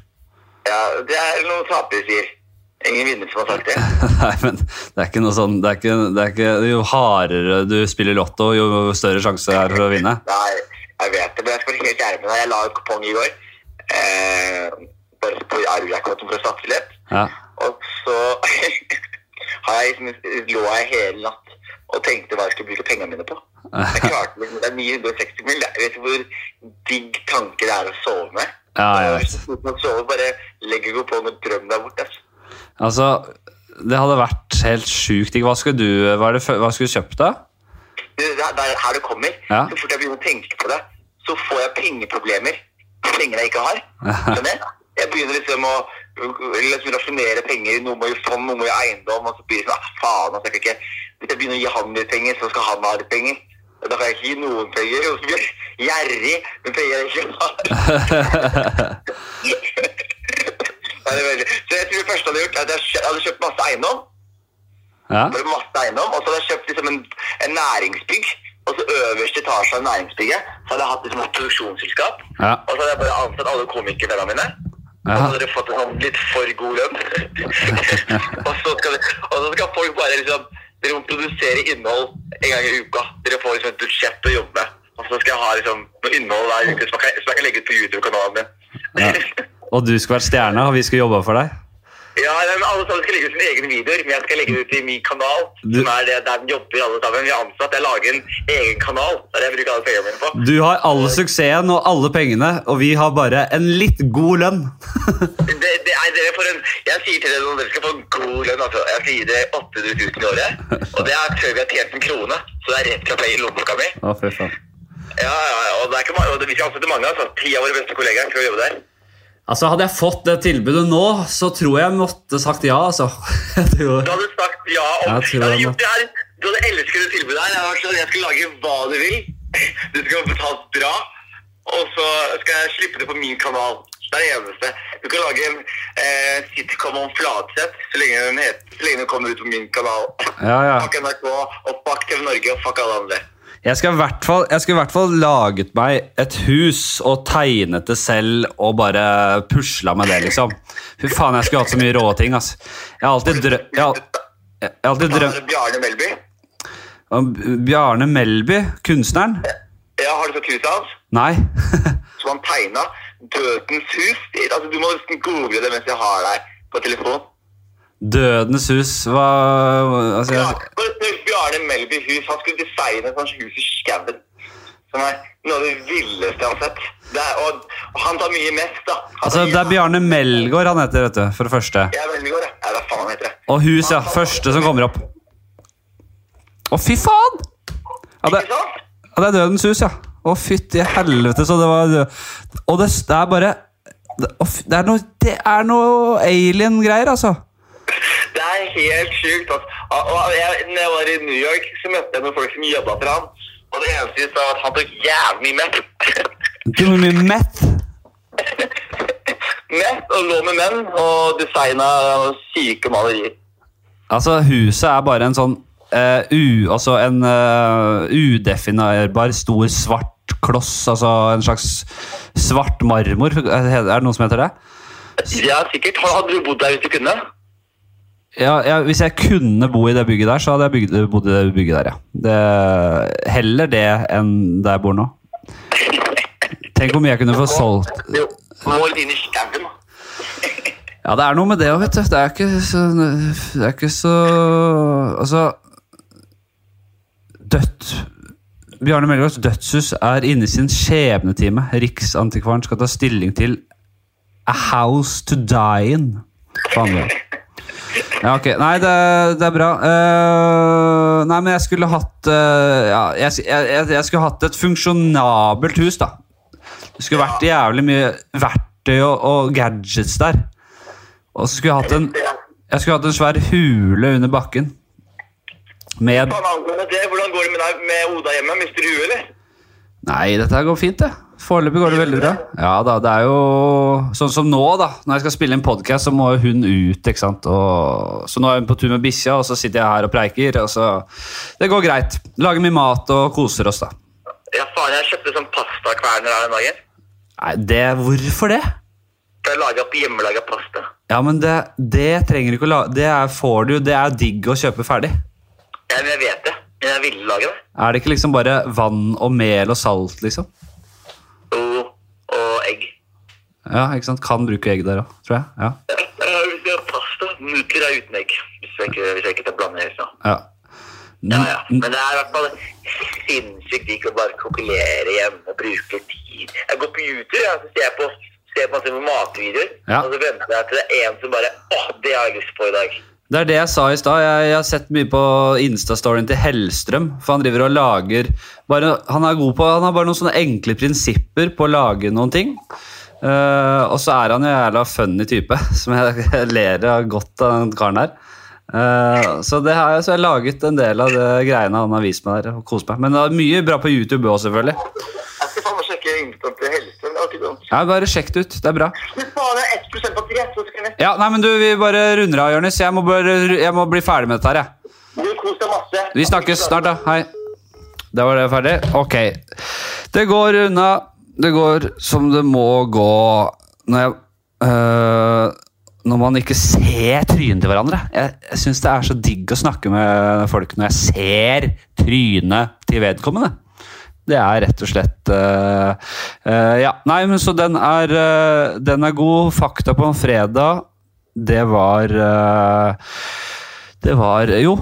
Ja, det er noe tapere sier. Ingen vinner som har sagt det. [LAUGHS] Nei, men det er ikke noe sånn det er ikke, det er ikke, Jo hardere du spiller lotto, jo større sjanse er for å vinne. Nei, jeg vet det, men jeg skal være helt ærlig med deg. Jeg la ut kupong i går. Eh, bare på euro-jackpoten for å snakke litt. Ja. Og så [LAUGHS] har jeg, liksom- lå jeg hele natt og tenkte hva jeg skulle bruke pengene mine på. Jeg klarte liksom, Det er 960 mil. Jeg vet ikke hvor digg tanke det er å sove med. Ja, jeg vet. Man du bare legger bare på og drøm der borte. Altså. Altså, det hadde vært helt sjukt. Hva skulle du hva, det, hva skulle du kjøpt, da? Det det er det er her det kommer. Ja. Så fort jeg begynner å tenke på det, så får jeg pengeproblemer. Penger jeg ikke har. [LAUGHS] Skjønner? Jeg begynner liksom å liksom rasjonere penger. Noe må i fond, noe i eiendom. Og så blir det sånn, ah, faen, altså, jeg ikke, Hvis jeg begynner å gi han litt penger, så skal han ha litt penger. Da kan jeg ikke gi noen penger. Og så blir jeg [LAUGHS] gjerrig med penger jeg ikke har. [LAUGHS] Er så jeg tror det første jeg hadde gjort, er at jeg hadde kjøpt masse eiendom. Ja? masse eiendom, og så hadde jeg kjøpt liksom en, en næringsbygg. Og så øverste etasje av næringsbygget så hadde jeg hatt liksom et produksjonsselskap. Ja. Og så hadde jeg bare ansatt alle komikerne mine. Og så hadde dere fått en sånn litt for god lønn. [LAUGHS] og, så skal, og så skal folk bare liksom Dere må produsere innhold en gang i uka. Dere får liksom et budsjett å jobbe med. Og så skal jeg ha liksom noe innhold hver uke som jeg kan legge ut på YouTube-kanalen min. Ja. Og du skal være stjerna, og vi skal jobbe for deg? Ja, men Alle sammen skal legge ut sine egne videoer, men jeg skal legge det ut i min kanal. Som er det der den jobber alle sammen. Vi er ansatt. Jeg lager en egen kanal. Det er det jeg bruker alle pengene mine på. Du har all suksessen og alle pengene, og vi har bare en litt god lønn. [LAUGHS] Det, det er dere for en, jeg sier til dere at dere skal få en god lønn. Altså. Jeg skal gi dere 800 000 i året. Og det er før vi har tjent en krone. Så det er rett fra i lommeboka mi. Å, fy faen. Ja, ja, ja, og det er ikke mange, og det- Vi skal ansette mange. altså. Ti av våre beste kollegaer skal jobbe der. Altså, Hadde jeg fått det tilbudet nå, så tror jeg jeg måtte sagt ja. altså. [LAUGHS] Tror- Du hadde sagt ja om Jeg jeg hadde her. Du hadde elsket det tilbudet her. Jeg, sånn, jeg skal lage hva du vil. [LAUGHS] Du skal få betalt bra. Og så skal jeg slippe det på min kanal. Det er det eneste. Du kan lage en eh, sitcom om Flatseth så lenge den, heter, så lenge den kommer ut på min kanal. Ja, ja. Fuck NRK og fuck TV Norge og fuck alle andre. Jeg skulle i hvert fall, jeg skulle i hvert fall laget meg et hus og tegnet det selv og bare pusla med det, liksom. Fy faen, jeg skulle hatt så mye rå ting, ass. Jeg har alltid drømt jeg, har- jeg har alltid drømt Bjarne Melby. Bjarne Melby, kunstneren. Ja, har du sett huset hans? Nei. [LAUGHS] Som han tegna. Dødens hus. Altså, du må nesten google det mens jeg har deg på telefon. Dødens hus Hva altså, jeg, Bjarne Melby hus. Han skulle designe et hus i skauen. Som er noe av det villeste jeg har sett. Det er, og, og han tar mye mest, da. Han altså, Det er Bjarne Melgaard han heter, vet du, for det første. Ja, er ja. god, jeg. Ja, hva han heter det? Og hus, ja. Første som kommer opp. Å, fy faen! Ja, det, ja, det er Dødens hus, ja. Å, fytti helvete, så det var Og det, det er bare det, å, det er noe, det er noe alien-greier, altså. [LAUGHS] Det er helt sjukt. Altså. Jeg, når jeg var i New York, så møtte jeg noen folk som jobba for han. Og det eneste de sa, var at han tok jævlig mye meth. Du må mye meth. [LAUGHS] meth og lå med menn og designa syke malerier. Altså, huset er bare en sånn uh, u, altså en uh, udefinerbar stor svart kloss, altså en slags svart marmor. Er det noe som heter det? Ja, sikkert. Hadde du bodd der hvis du kunne? Ja, ja, hvis jeg kunne bo i det bygget der, så hadde jeg bygd, bodd i det bygget der, ja. Det, heller det enn der jeg bor nå. Tenk hvor mye jeg kunne få solgt. Jo, må litt inn i skauen. Ja, det er noe med det òg, vet du. Det er ikke så Det er ikke så Altså Dødt Bjarne Melgaards dødshus er inne i sin skjebnetime. Riksantikvaren skal ta stilling til A House to Die In. Faen. Ja, ok. Nei, det, det er bra. Uh, nei, men jeg skulle hatt uh, Ja, jeg, jeg, jeg skulle hatt et funksjonabelt hus, da. Det skulle vært jævlig mye verktøy og, og gadgets der. Og så skulle jeg hatt en Jeg skulle hatt en svær hule under bakken. Med Hvordan går det med deg med Oda hjemme? Mister du huet, eller? Nei, dette går fint, det. Foreløpig går det veldig bra. Ja da, det er jo sånn som nå, da. Når jeg skal spille en podkast, så må jo hun ut. ikke sant? Og, så nå er hun på tur med bikkja, og så sitter jeg her og preiker. og så... Det går greit. Lager mye mat og koser oss, da. Ja, faen, jeg kjøpte sånn pastakverner her en dag. Nei, det, Hvorfor det? For jeg opp hjemmelaga pasta. Ja, men det, det trenger du ikke å lage. Det er, får du, det er digg å kjøpe ferdig. Ja, men jeg vet det. Men jeg ville lage det. Er det ikke liksom bare vann og mel og salt, liksom? Og, og egg. Ja, ikke sant? Kan bruke egg der òg, tror jeg. Ja. Ja, hvis jeg har pasta. Nudler er uten egg. Hvis jeg ikke, hvis jeg ikke tar blande helt, ja. Ja, ja. Men det er i hvert fall sinnssykt digg å bare kokkelere hjemme og bruke tid. Jeg går på YouTube ja, så ser jeg på, ser på matvideoer, Ja. og så venter jeg til det er en som bare Åh, det har jeg lyst på i dag. Det er det jeg sa i stad. Jeg, jeg har sett mye på Insta-storyen til Hellstrøm. For han driver og lager bare, Han er god på Han har bare noen sånne enkle prinsipper på å lage noen ting. Eh, og så er han en jævla funny type, [LAUGHS] som jeg, jeg ler av godt av den karen der. Uh, så det har jeg, så jeg har laget en del av det greiene han har vist meg der. og kost meg. Men det er mye bra på YouTube òg, selvfølgelig. Jeg skal faen meg sjekke Instaen til dumt. Ja, bare sjekk det ut. Det er bra. Fy faen, det 1. Så skal jeg Ja, nei, men du, Vi bare runder av, Jonis. Jeg, jeg må bli ferdig med dette her. jeg. Du kos deg masse. Vi snakkes snart, da. Hei. Da var det ferdig. Ok. Det går unna. Det går som det må gå når jeg øh, Når man ikke ser trynet til hverandre. Jeg, jeg syns det er så digg å snakke med folk når jeg ser trynet til vedkommende. Det er rett og slett øh, øh, Ja, nei, men så den er, øh, den er god. Fakta på en fredag, det var Det var Jo,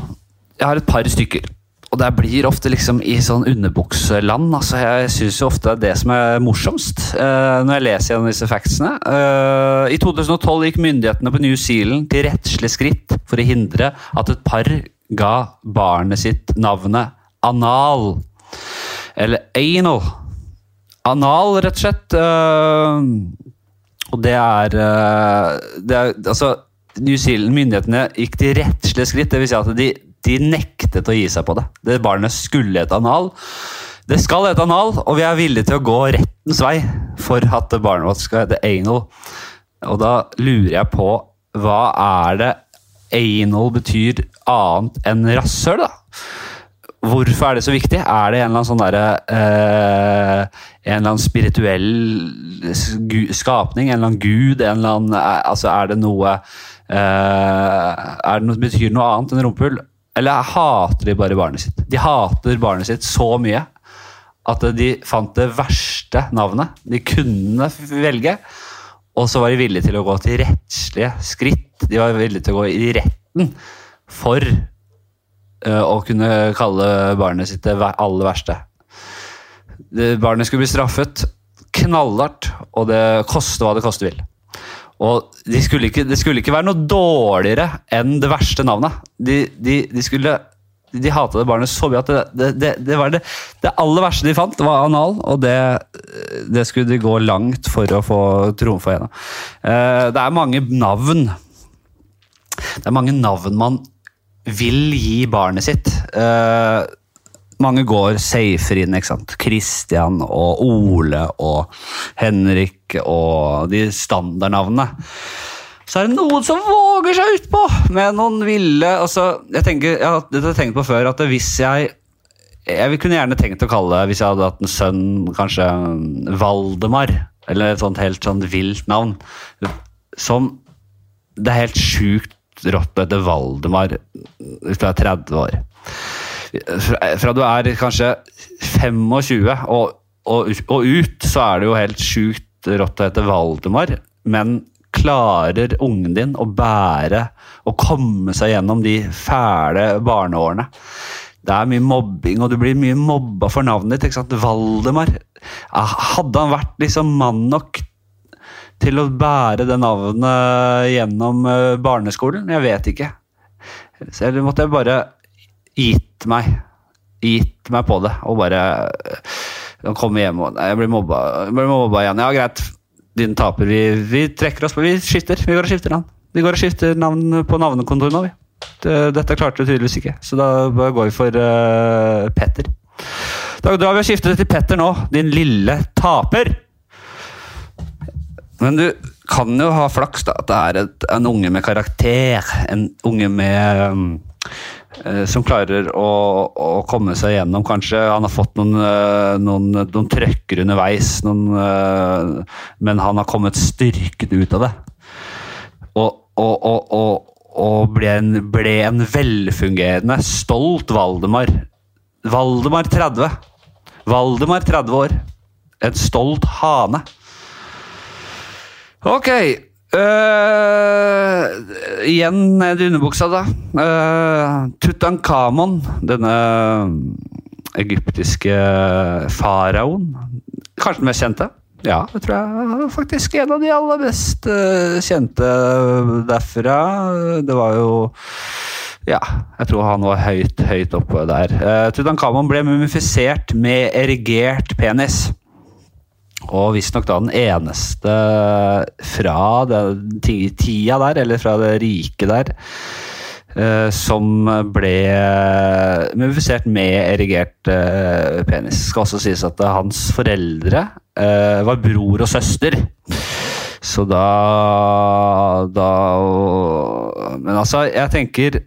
jeg har et par stykker. Og det blir ofte liksom i sånn underbukseland. altså Jeg syns ofte det er det som er morsomst uh, når jeg leser gjennom disse factsene. Uh, I 2012 gikk myndighetene på New Zealand til rettslig skritt for å hindre at et par ga barnet sitt navnet Anal. Eller anal. Anal, rett og slett. Uh, og det er, eh, det er Altså, New Zealand, myndighetene gikk til rettslige skritt. Det vil si at de, de nektet å gi seg på det. Det barnet skulle hete Anal. Det skal hete Anal, og vi er villige til å gå rettens vei for at barnet vårt skal hete Anal. Og da lurer jeg på hva er det anal betyr annet enn rasshøl, da? Hvorfor er det så viktig? Er det en eller annen sånn derre eh, En eller annen spirituell skapning? En eller annen gud? En eller annen, eh, altså er det noe eh, er det noe, Betyr noe annet enn rumpehull? Eller hater de bare barnet sitt? De hater barnet sitt så mye at de fant det verste navnet de kunne velge. Og så var de villige til å gå til rettslige skritt. De var villige til å gå i retten for eh, å kunne kalle barnet sitt det aller verste. Barnet skulle bli straffet knallhardt, og det koste hva det koste vil. Og det skulle ikke, det skulle ikke være noe dårligere enn det verste navnet. De, de, de skulle de hata det barnet så mye at det, det, det, var det, det aller verste de fant, var anal, og det, det skulle de gå langt for å få trumfa gjennom. Eh, Det er mange navn Det er mange navn man vil gi barnet sitt. Mange går safer inn, ikke sant. Christian og Ole og Henrik og de standardnavnene. Så er det noen som våger seg utpå med noen ville altså, jeg, tenker, jeg har dette har jeg tenkt på før, at hvis jeg Jeg kunne gjerne tenkt å kalle Hvis jeg hadde hatt en sønn, kanskje Valdemar, eller et sånt helt sånn vilt navn, som Det er helt sjukt rått å hete Valdemar hvis du er 30 år. Fra, du er kanskje 25 og, og, og ut, så er det jo helt sjukt rått å hete Valdemar, men klarer ungen din å bære og komme seg gjennom de fæle barneårene? Det er mye mobbing, og du blir mye mobba for navnet ditt. ikke sant? Valdemar. Hadde han vært liksom mann nok til å bære det navnet gjennom eh, barneskolen? Jeg vet ikke. Så måtte jeg bare gitt meg Gitt meg på det og bare eh, komme hjem og jeg blir mobba, jeg blir mobba igjen. Ja, greit. Din taper. Vi, vi trekker oss på Vi skifter. Vi går og skifter navn. Vi går og skifter navn på navnekontoret nå, vi. Dette klarte du tydeligvis ikke, så da går vi for uh, Petter. Da drar vi og skifter til Petter nå, din lille taper. Men du kan jo ha flaks, da. At det er et, en unge med karakter. En unge med um, Som klarer å, å komme seg gjennom, kanskje. Han har fått noen, eh, noen, noen trøkker underveis, noen, eh, men han har kommet styrket ut av det. Og, og, og, og ble, en, ble en velfungerende, stolt Valdemar. Valdemar 30. Valdemar 30 år. En stolt hane. Ok. Øh, igjen ned i underbuksa, da. Uh, Tutankhamon, denne egyptiske faraoen. Kanskje den mest kjente? Ja, det tror jeg faktisk en av de aller best øh, kjente derfra. Det var jo ja, jeg tror han var høyt, høyt oppe der. Uh, Tutankhamon ble mumifisert med erigert penis. Og visstnok da den eneste fra den tida der, eller fra det riket der, eh, som ble mumifisert med erigert eh, penis. Det skal også sies at hans foreldre eh, var bror og søster. Så da, da Men altså, jeg tenker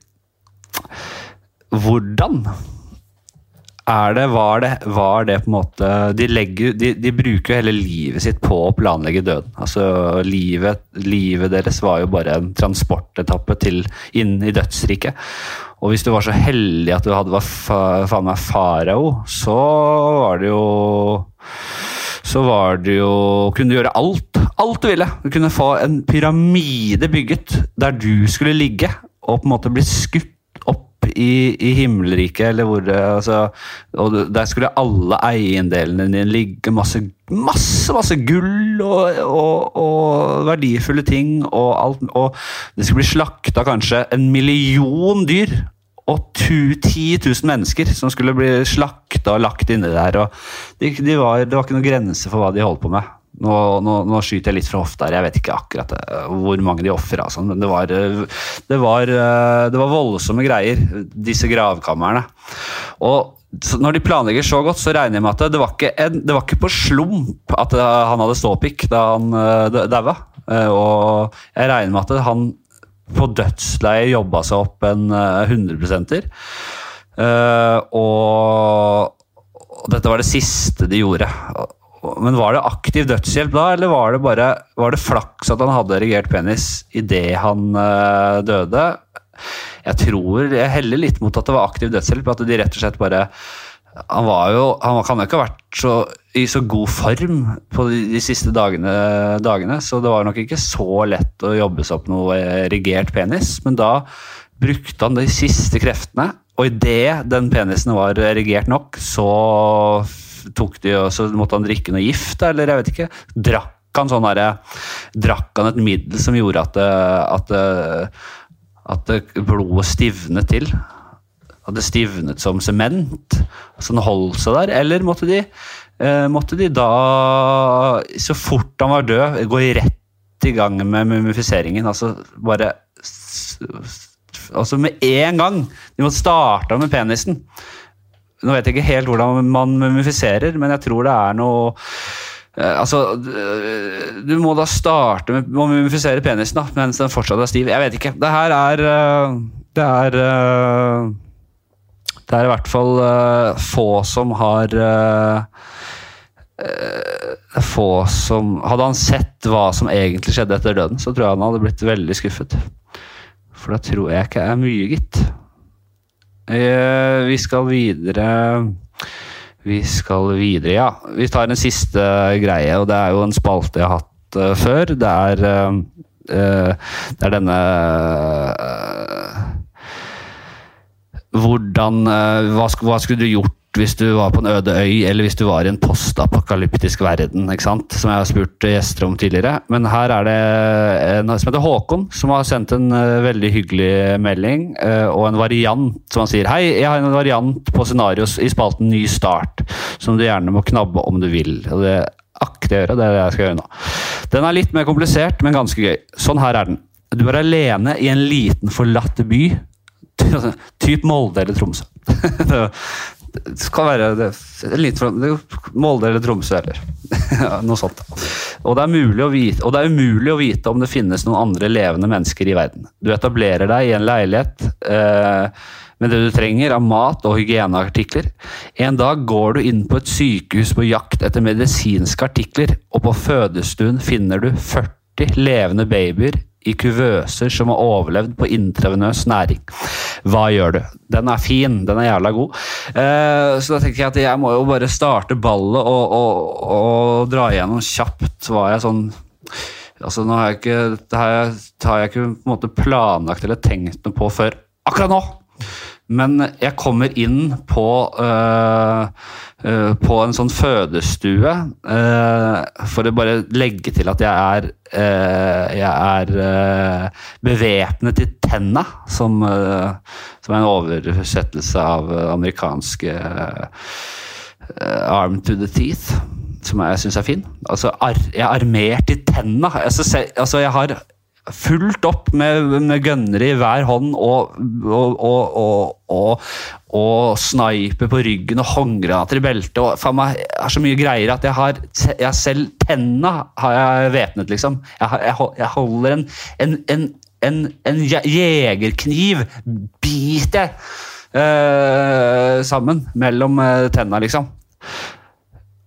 Hvordan er det, var, det, var det på en måte De, legger, de, de bruker jo hele livet sitt på å planlegge døden. Altså, livet, livet deres var jo bare en transportetappe til inn i dødsriket. Og hvis du var så heldig at du hadde var faen meg farao, så var det jo så var det jo Kunne du gjøre alt. Alt du ville. Du kunne få en pyramide bygget der du skulle ligge og på en måte bli skutt i, i himmelriket, eller hvor altså, og Der skulle alle eiendelene dine ligge. Masse, masse, masse gull og, og, og verdifulle ting. Og, alt, og det skulle bli slakta kanskje en million dyr. Og 10 000 mennesker som skulle bli slakta og lagt inni der. og de, de var, Det var ikke noen grense for hva de holdt på med. Nå, nå, nå, skyter jeg litt fra hofta her, jeg vet ikke akkurat uh, hvor mange de ofra, Altså. men det var, uh, det, var, uh, det var, voldsomme greier, disse gravkamrene. Og når de planlegger så godt, så regner jeg med at det var ikke, en, det var ikke på slump at han hadde ståpikk da han daua. og jeg regner med at han på dødsleiet jobba seg opp en 100 uh, og, og dette var det siste de gjorde. Men var det aktiv dødshjelp da, eller var det bare var det flaks at han hadde erigert penis idet han uh, døde? Jeg tror jeg heller litt mot at det var aktiv dødshjelp. At de rett og slett bare Han var jo Han kan jo ikke ha vært så, i så god form på de, de siste dagene, dagene, så det var nok ikke så lett å jobbe seg opp noe erigert penis. Men da brukte han de siste kreftene, og idet den penisen var erigert nok, så tok de, og så måtte han drikke noe gift, eller jeg vet ikke. Drakk han sånn der, Drakk han et middel som gjorde at, at, at blodet stivnet til? At det stivnet som sement? Så den holdt seg der? Eller måtte de, eh, måtte de da, så fort han var død, gå rett i gang med mumifiseringen? Altså bare Altså med en gang! De måtte starte med penisen. Nå vet jeg ikke helt hvordan man mumifiserer, men jeg tror det er noe eh, Altså, du må da starte med å mumifisere penisen da, mens den fortsatt er stiv. Jeg vet ikke. Det her er eh, Det er eh, Det er i hvert fall få som har få som Hadde han sett hva som egentlig skjedde etter døden, så tror jeg han hadde blitt veldig skuffet. For da tror jeg ikke er mye, gitt. Eh, vi skal videre Vi skal videre, ja. Vi tar en siste greie, og det er jo en spalte jeg har hatt uh, før. Det er, uh, det er denne Hvordan hva, skulle du gjort hvis du var på en øde øy, eller hvis du var i en postapokalyptisk verden. ikke sant? Som jeg har spurt gjester om tidligere. Men her er det en som heter Håkon, som har sendt en uh, veldig hyggelig melding. Og en variant som han sier Hei, jeg har en variant på scenarios i spalten Ny start, som du gjerne må knabbe om du vil. Og det akter jeg å gjøre. Det er det jeg skal gjøre nå. Den er litt mer komplisert, men ganske gøy. Sånn her er den. Du er alene i en liten, forlatt by. [LAUGHS] Typ Molde eller Tromsø. [LAUGHS] Det skal være det, litt fra Molde eller Tromsø eller [LAUGHS] noe sånt. Og det, vite, og det er umulig å vite om det finnes noen andre levende mennesker i verden. Du etablerer deg i en leilighet eh, med det du trenger av mat og hygieneartikler. En dag går du inn på et sykehus på jakt etter medisinske artikler, og på fødestuen finner du 40 levende babyer i kuvøser som har overlevd på intravenøs næring. Hva gjør du? Den er fin, den er jævla god. Eh, så da tenker jeg at jeg må jo bare starte ballet og, og, og dra igjennom kjapt hva jeg sånn Altså, nå har jeg ikke, har jeg, har jeg ikke måte planlagt eller tenkt noe på før akkurat nå. Men jeg kommer inn på, uh, uh, på en sånn fødestue uh, for å bare legge til at jeg er Jeg er bevæpnet i tenna, som, som, er en oversettelse av amerikanske arm to the teeth. Som jeg syns er fin. Altså, jeg er armert i tenna. Altså, altså jeg har fullt opp med, med gønnere i hver hånd og, og, og, og, sniper på ryggen og håndgranater i beltet. og faen meg, Jeg har så mye greier at jeg har jeg selv tenna har jeg væpnet, liksom. Jeg, jeg, jeg holder en, en, en, en, en jegerkniv biter jeg uh, sammen mellom uh, tenna, liksom.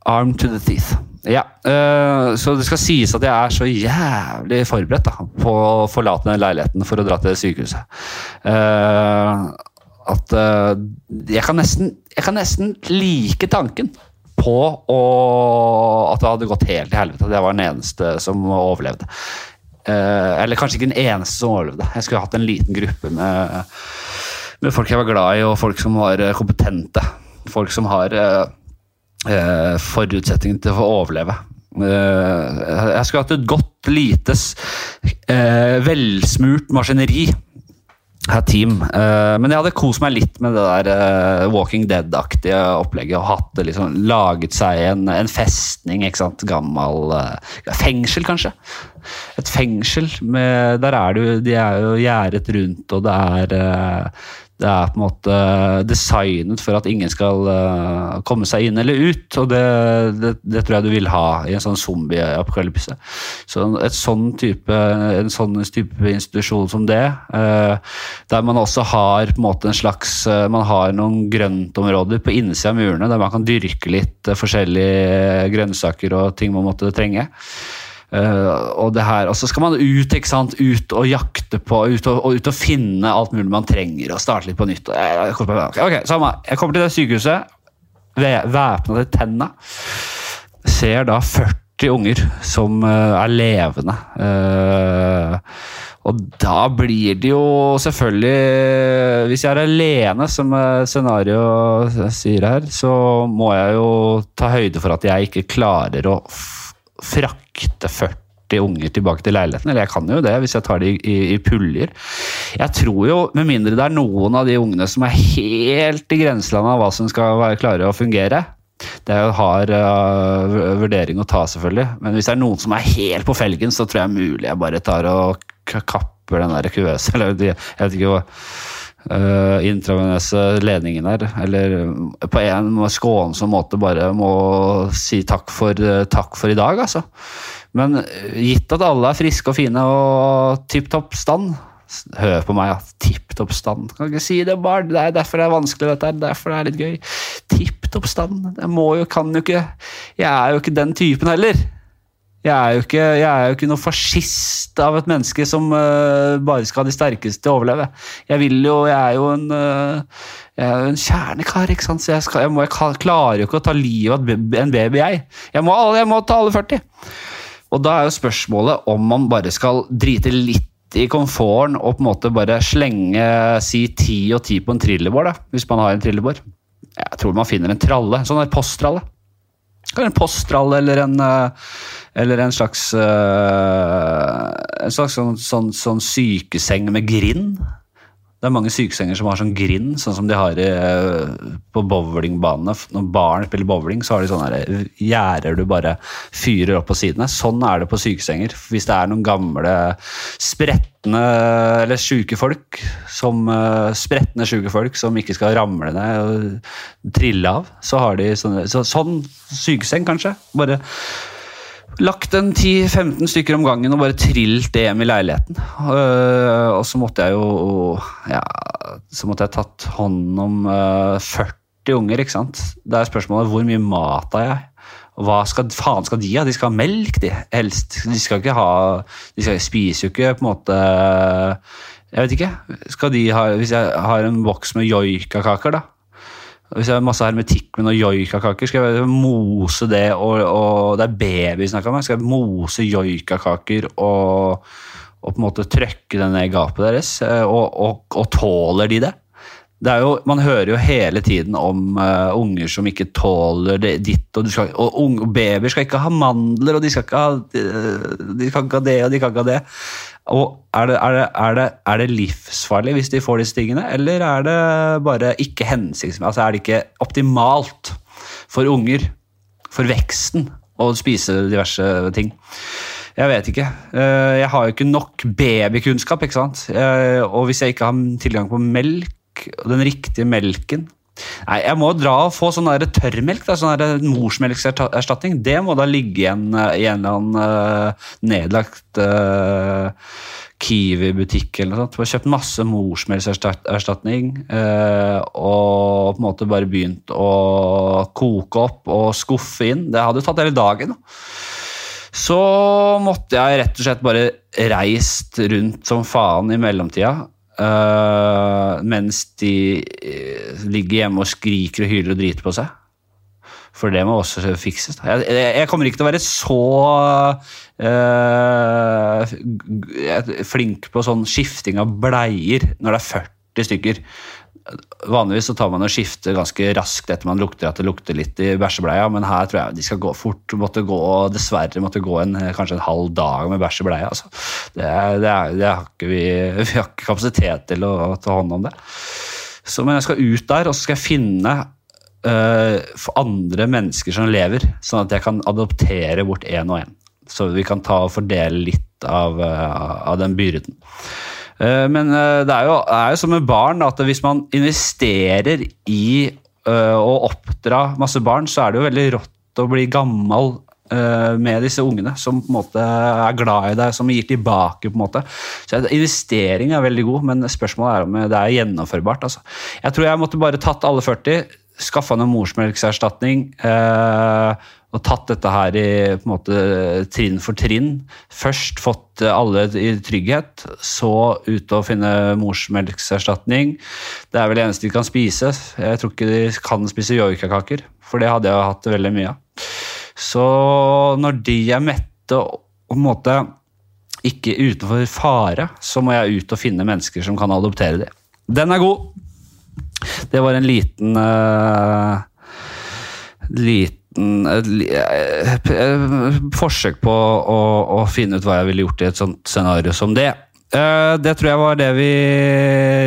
Arm to the teeth. Ja, øh, Så det skal sies at jeg er så jævlig forberedt da, på å forlate den leiligheten for å dra til sykehuset. Uh, at uh, jeg, kan nesten, jeg kan nesten like tanken på å, at det hadde gått helt til helvete. At jeg var den eneste som overlevde. Uh, eller kanskje ikke den eneste som overlevde. Jeg skulle hatt en liten gruppe med, med folk jeg var glad i, og folk som var kompetente. Folk som har eh, forutsetningen til å overleve. Eh, jeg skulle hatt et godt, lite, eh, velsmurt maskineri team. Uh, men jeg hadde kost meg litt med det der uh, Walking Dead-aktige opplegget. og hatt det liksom, Laget seg en, en festning. ikke sant, Gammel uh, Fengsel, kanskje. Et fengsel med Der er det jo De er jo gjerdet rundt, og det er det er på en måte designet for at ingen skal uh, komme seg inn eller ut. Og det, det, det, tror jeg du vil ha i en sånn zombie-apokalypse. Så sånn type, en sånn type institusjon som det, uh, der man også har på en måte en slags uh, Man har noen grøntområder på innsida av murene der man kan dyrke litt forskjellige grønnsaker og ting man måtte trenge. Uh, og det her, og så skal man ut ikke sant, ut og jakte på, ut og, og ut og finne alt mulig man trenger, og starte litt på nytt. Jeg, jeg, jeg, ok, samme. Jeg kommer til det sykehuset, væpna til tenna. Ser da 40 unger som uh, er levende. Uh, og da blir det jo selvfølgelig Hvis jeg er alene, som scenarioet sier her, så må jeg jo ta høyde for at jeg ikke klarer å frakte 40 unger tilbake til leiligheten. Eller jeg kan jo det, hvis jeg tar det i, i, i, puljer. Jeg tror jo, med mindre det er noen av de ungene som er helt i grenselandet av hva som skal være klare å fungere, det er jo hard uh, vurdering å ta, selvfølgelig. Men hvis det er noen som er helt på felgen, så tror jeg mulig jeg bare tar og kapper den der kuvøse, [LAUGHS] eller jeg vet ikke hva uh, intravenøse ledningen her. Eller på en skånsom måte bare må si takk for, uh, takk for i dag, altså. Men gitt at alle er friske og fine og tipp topp stand Hør på meg, ja. Tipp topp stand. Kan ikke si det, bare. Det er derfor det er vanskelig, dette her. Derfor det er litt gøy. Tipp topp stand. Jeg må jo, kan jo ikke Jeg er jo ikke den typen heller. Jeg er, jo ikke, jeg noe fascist av et menneske som uh, bare skal ha de sterkeste overleve. Jeg vil jo, jeg er jo en, uh, jeg er en kjernekar, ikke sant? så jeg, skal, jeg, må, jeg, klarer jo ikke å ta livet av en baby, jeg. Jeg må, jeg må ta alle 40. Og da er jo spørsmålet om man bare skal drite litt i komforten og på en måte bare slenge si ti og ti på en trillebår, da, hvis man har en trillebår. Jeg tror man finner en tralle, en sånn posttralle. En postral eller en uh, eller en slags, uh, en slags sånn, sånn, sånn, sykeseng med grind. Det er mange sykesenger som har sånn grind, sånn som de har i, eh, på bowlingbanene. Når barn spiller bowling, så har de sånne her gjerder du bare fyrer opp på sidene. Sånn er det på sykesenger. Hvis det er noen gamle spretne eller sjuke folk, som eh, spretne sjuke folk som ikke skal ramle ned og trille av, så har de sånne, så, sånn sykeseng, kanskje. Bare lagt en 10-15 stykker om gangen og bare trilt det hjem i leiligheten. Uh, og så måtte jeg jo ja, så måtte jeg tatt hånd om uh, 40 unger, ikke sant. Det er spørsmålet hvor mye mat har jeg? Hva skal, faen skal de ha? De skal ha melk, de. Helst. De skal ikke ha De skal, spiser jo ikke på en måte Jeg vet ikke. Skal de ha, Hvis jeg har en boks med joikakaker, da hvis jeg har masse hermetikk med noen joikakaker, skal jeg mose det og, og Det er baby vi snakker om. Skal jeg mose joikakaker og, og på en måte trøkke det ned i gapet deres? Og, og, og tåler de det? det jo, man hører jo hele tiden om uh, unger som ikke tåler det, ditt og, skal, og unge, babyer skal ikke ha mandler, og de skal ikke ha, de kan ikke ha det og de kan ikke ha det. Og er det, er, det, er, det, er det, livsfarlig hvis de får disse tingene, eller er det bare ikke hensiktsmessig? Altså er det ikke optimalt for unger, for veksten, å spise diverse ting? Jeg vet ikke. Eh, jeg har jo ikke nok babykunnskap, ikke sant. Eh, og hvis jeg ikke har tilgang på melk, den riktige melken Nei, Jeg må dra og få sånn der tørrmelk, sånn morsmelkserstatning. Det må da ligge igjen i en eller annen uh, nedlagt uh, Kiwi-butikk eller noe sånt. Jeg har kjøpt masse morsmelkerstatning uh, og på en måte bare begynt å koke opp og skuffe inn. Det hadde tatt hele dagen. Så måtte jeg rett og slett bare reist rundt som faen i mellomtida Uh, mens de uh, ligger hjemme og skriker og hyler og driter på seg. For det må også fikses. Jeg, jeg kommer ikke til å være så uh, flink på sånn skifting av bleier når det er 40 stykker. Vanligvis så tar man og skifter ganske raskt etter man lukter at det lukter litt i bæsjebleia, men her tror jeg de skal gå fort. måtte gå, Dessverre måtte gå en, kanskje en halv dag med bæsj i bleia. Altså. Det, det, det, har ikke vi, [LAUGHS] vi har ikke kapasitet til å ta hånd om det. Så, men jeg skal ut der, og så skal jeg finne uh, andre mennesker som lever, sånn at jeg kan adoptere bort én og én. Så vi kan ta og fordele litt av, uh, av den byrden. Eh, men eh, det er jo, er jo som med barn at hvis man investerer i eh, å oppdra masse barn, så er det jo veldig rått å bli gammel med disse ungene som på en måte er glad i deg, som gir tilbake. på en måte. Så Investering er veldig god, men spørsmålet er om det er gjennomførbart. Altså. Jeg tror jeg måtte bare tatt alle 40, skaffa noe morsmelkserstatning. Eh, og tatt dette her i på en måte, trinn for trinn. Først fått alle i trygghet, så ute og finne morsmelkserstatning. Det er vel det eneste de kan spise. Jeg tror ikke de kan spise joikakaker, for det hadde jeg hatt veldig mye av. Så når de er mette og på en måte ikke utenfor fare, så må jeg ut og finne mennesker som kan adoptere dem. Den er god! Det var en liten uh, liten liten forsøk på å, å, finne ut hva jeg ville gjort i et sånt scenario som det. Eh, det tror jeg var det vi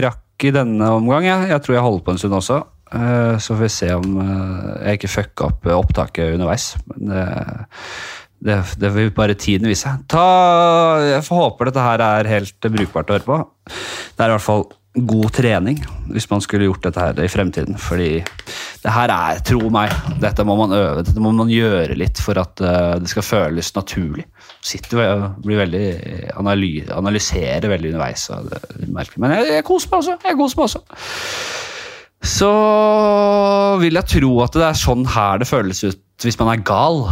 rakk i denne omgang. Jeg tror jeg holder på en stund også. Eh, så får vi se om eh, jeg ikke fucka opp opptaket underveis. Men det, det, det vil bare tiden vise. Ta, jeg får håpe dette her er helt brukbart å høre på. Det er i hvert fall god trening hvis man skulle gjort dette her i fremtiden. Fordi det her er, tro meg, dette må man øve, dette må man gjøre litt for at uh, det skal føles naturlig. Sitter og blir veldig analyserer veldig underveis. Men jeg, jeg koser meg også. Jeg koser meg også. Så vil jeg tro at det er sånn her det føles ut hvis man er gal.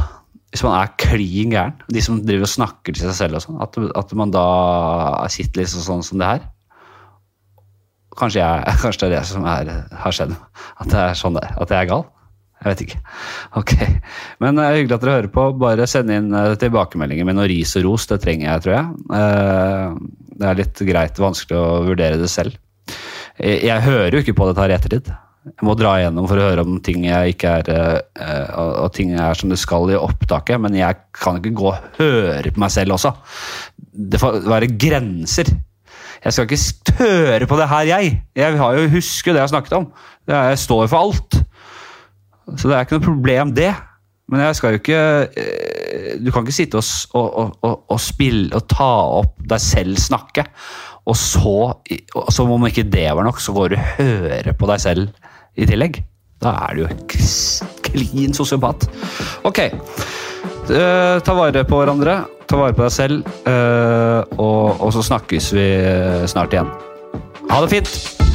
Hvis man er klin gæren. De som driver og snakker til seg selv og sånn. At, at, man da sitter litt sånn som det her. Kanskje, jeg, [LAUGHS] kanskje, det er det som er, har skjedd. At det er sånn det er. At jeg er gal. Jeg vet ikke. [LAUGHS] Ok. Men uh, hyggelig at dere hører på. Bare send inn uh, tilbakemeldinger med noe ris og ros. Det trenger jeg, tror jeg. Uh, det er litt greit vanskelig å vurdere det selv. Jeg, jeg hører jo ikke på dette her i ettertid. Jeg må dra igjennom for å høre om ting jeg ikke er og ting er som det skal i opptaket, men jeg kan ikke gå og høre på meg selv også. Det får være grenser Jeg skal ikke tøre på det her, jeg. Jeg har jo husker det jeg har snakket om. Jeg står for alt. Så det er ikke noe problem, det. Men jeg skal jo ikke eh, Du kan ikke sitte og, og, og, og, spille og ta opp deg selv snakke, og så, som om ikke det var nok, så går du og hører på deg selv i tillegg. Da er du jo klin sosiopat. Ok. Eh, ta vare på hverandre. Ta vare på deg selv. eh, og, og så snakkes vi snart igjen. Ha det fint!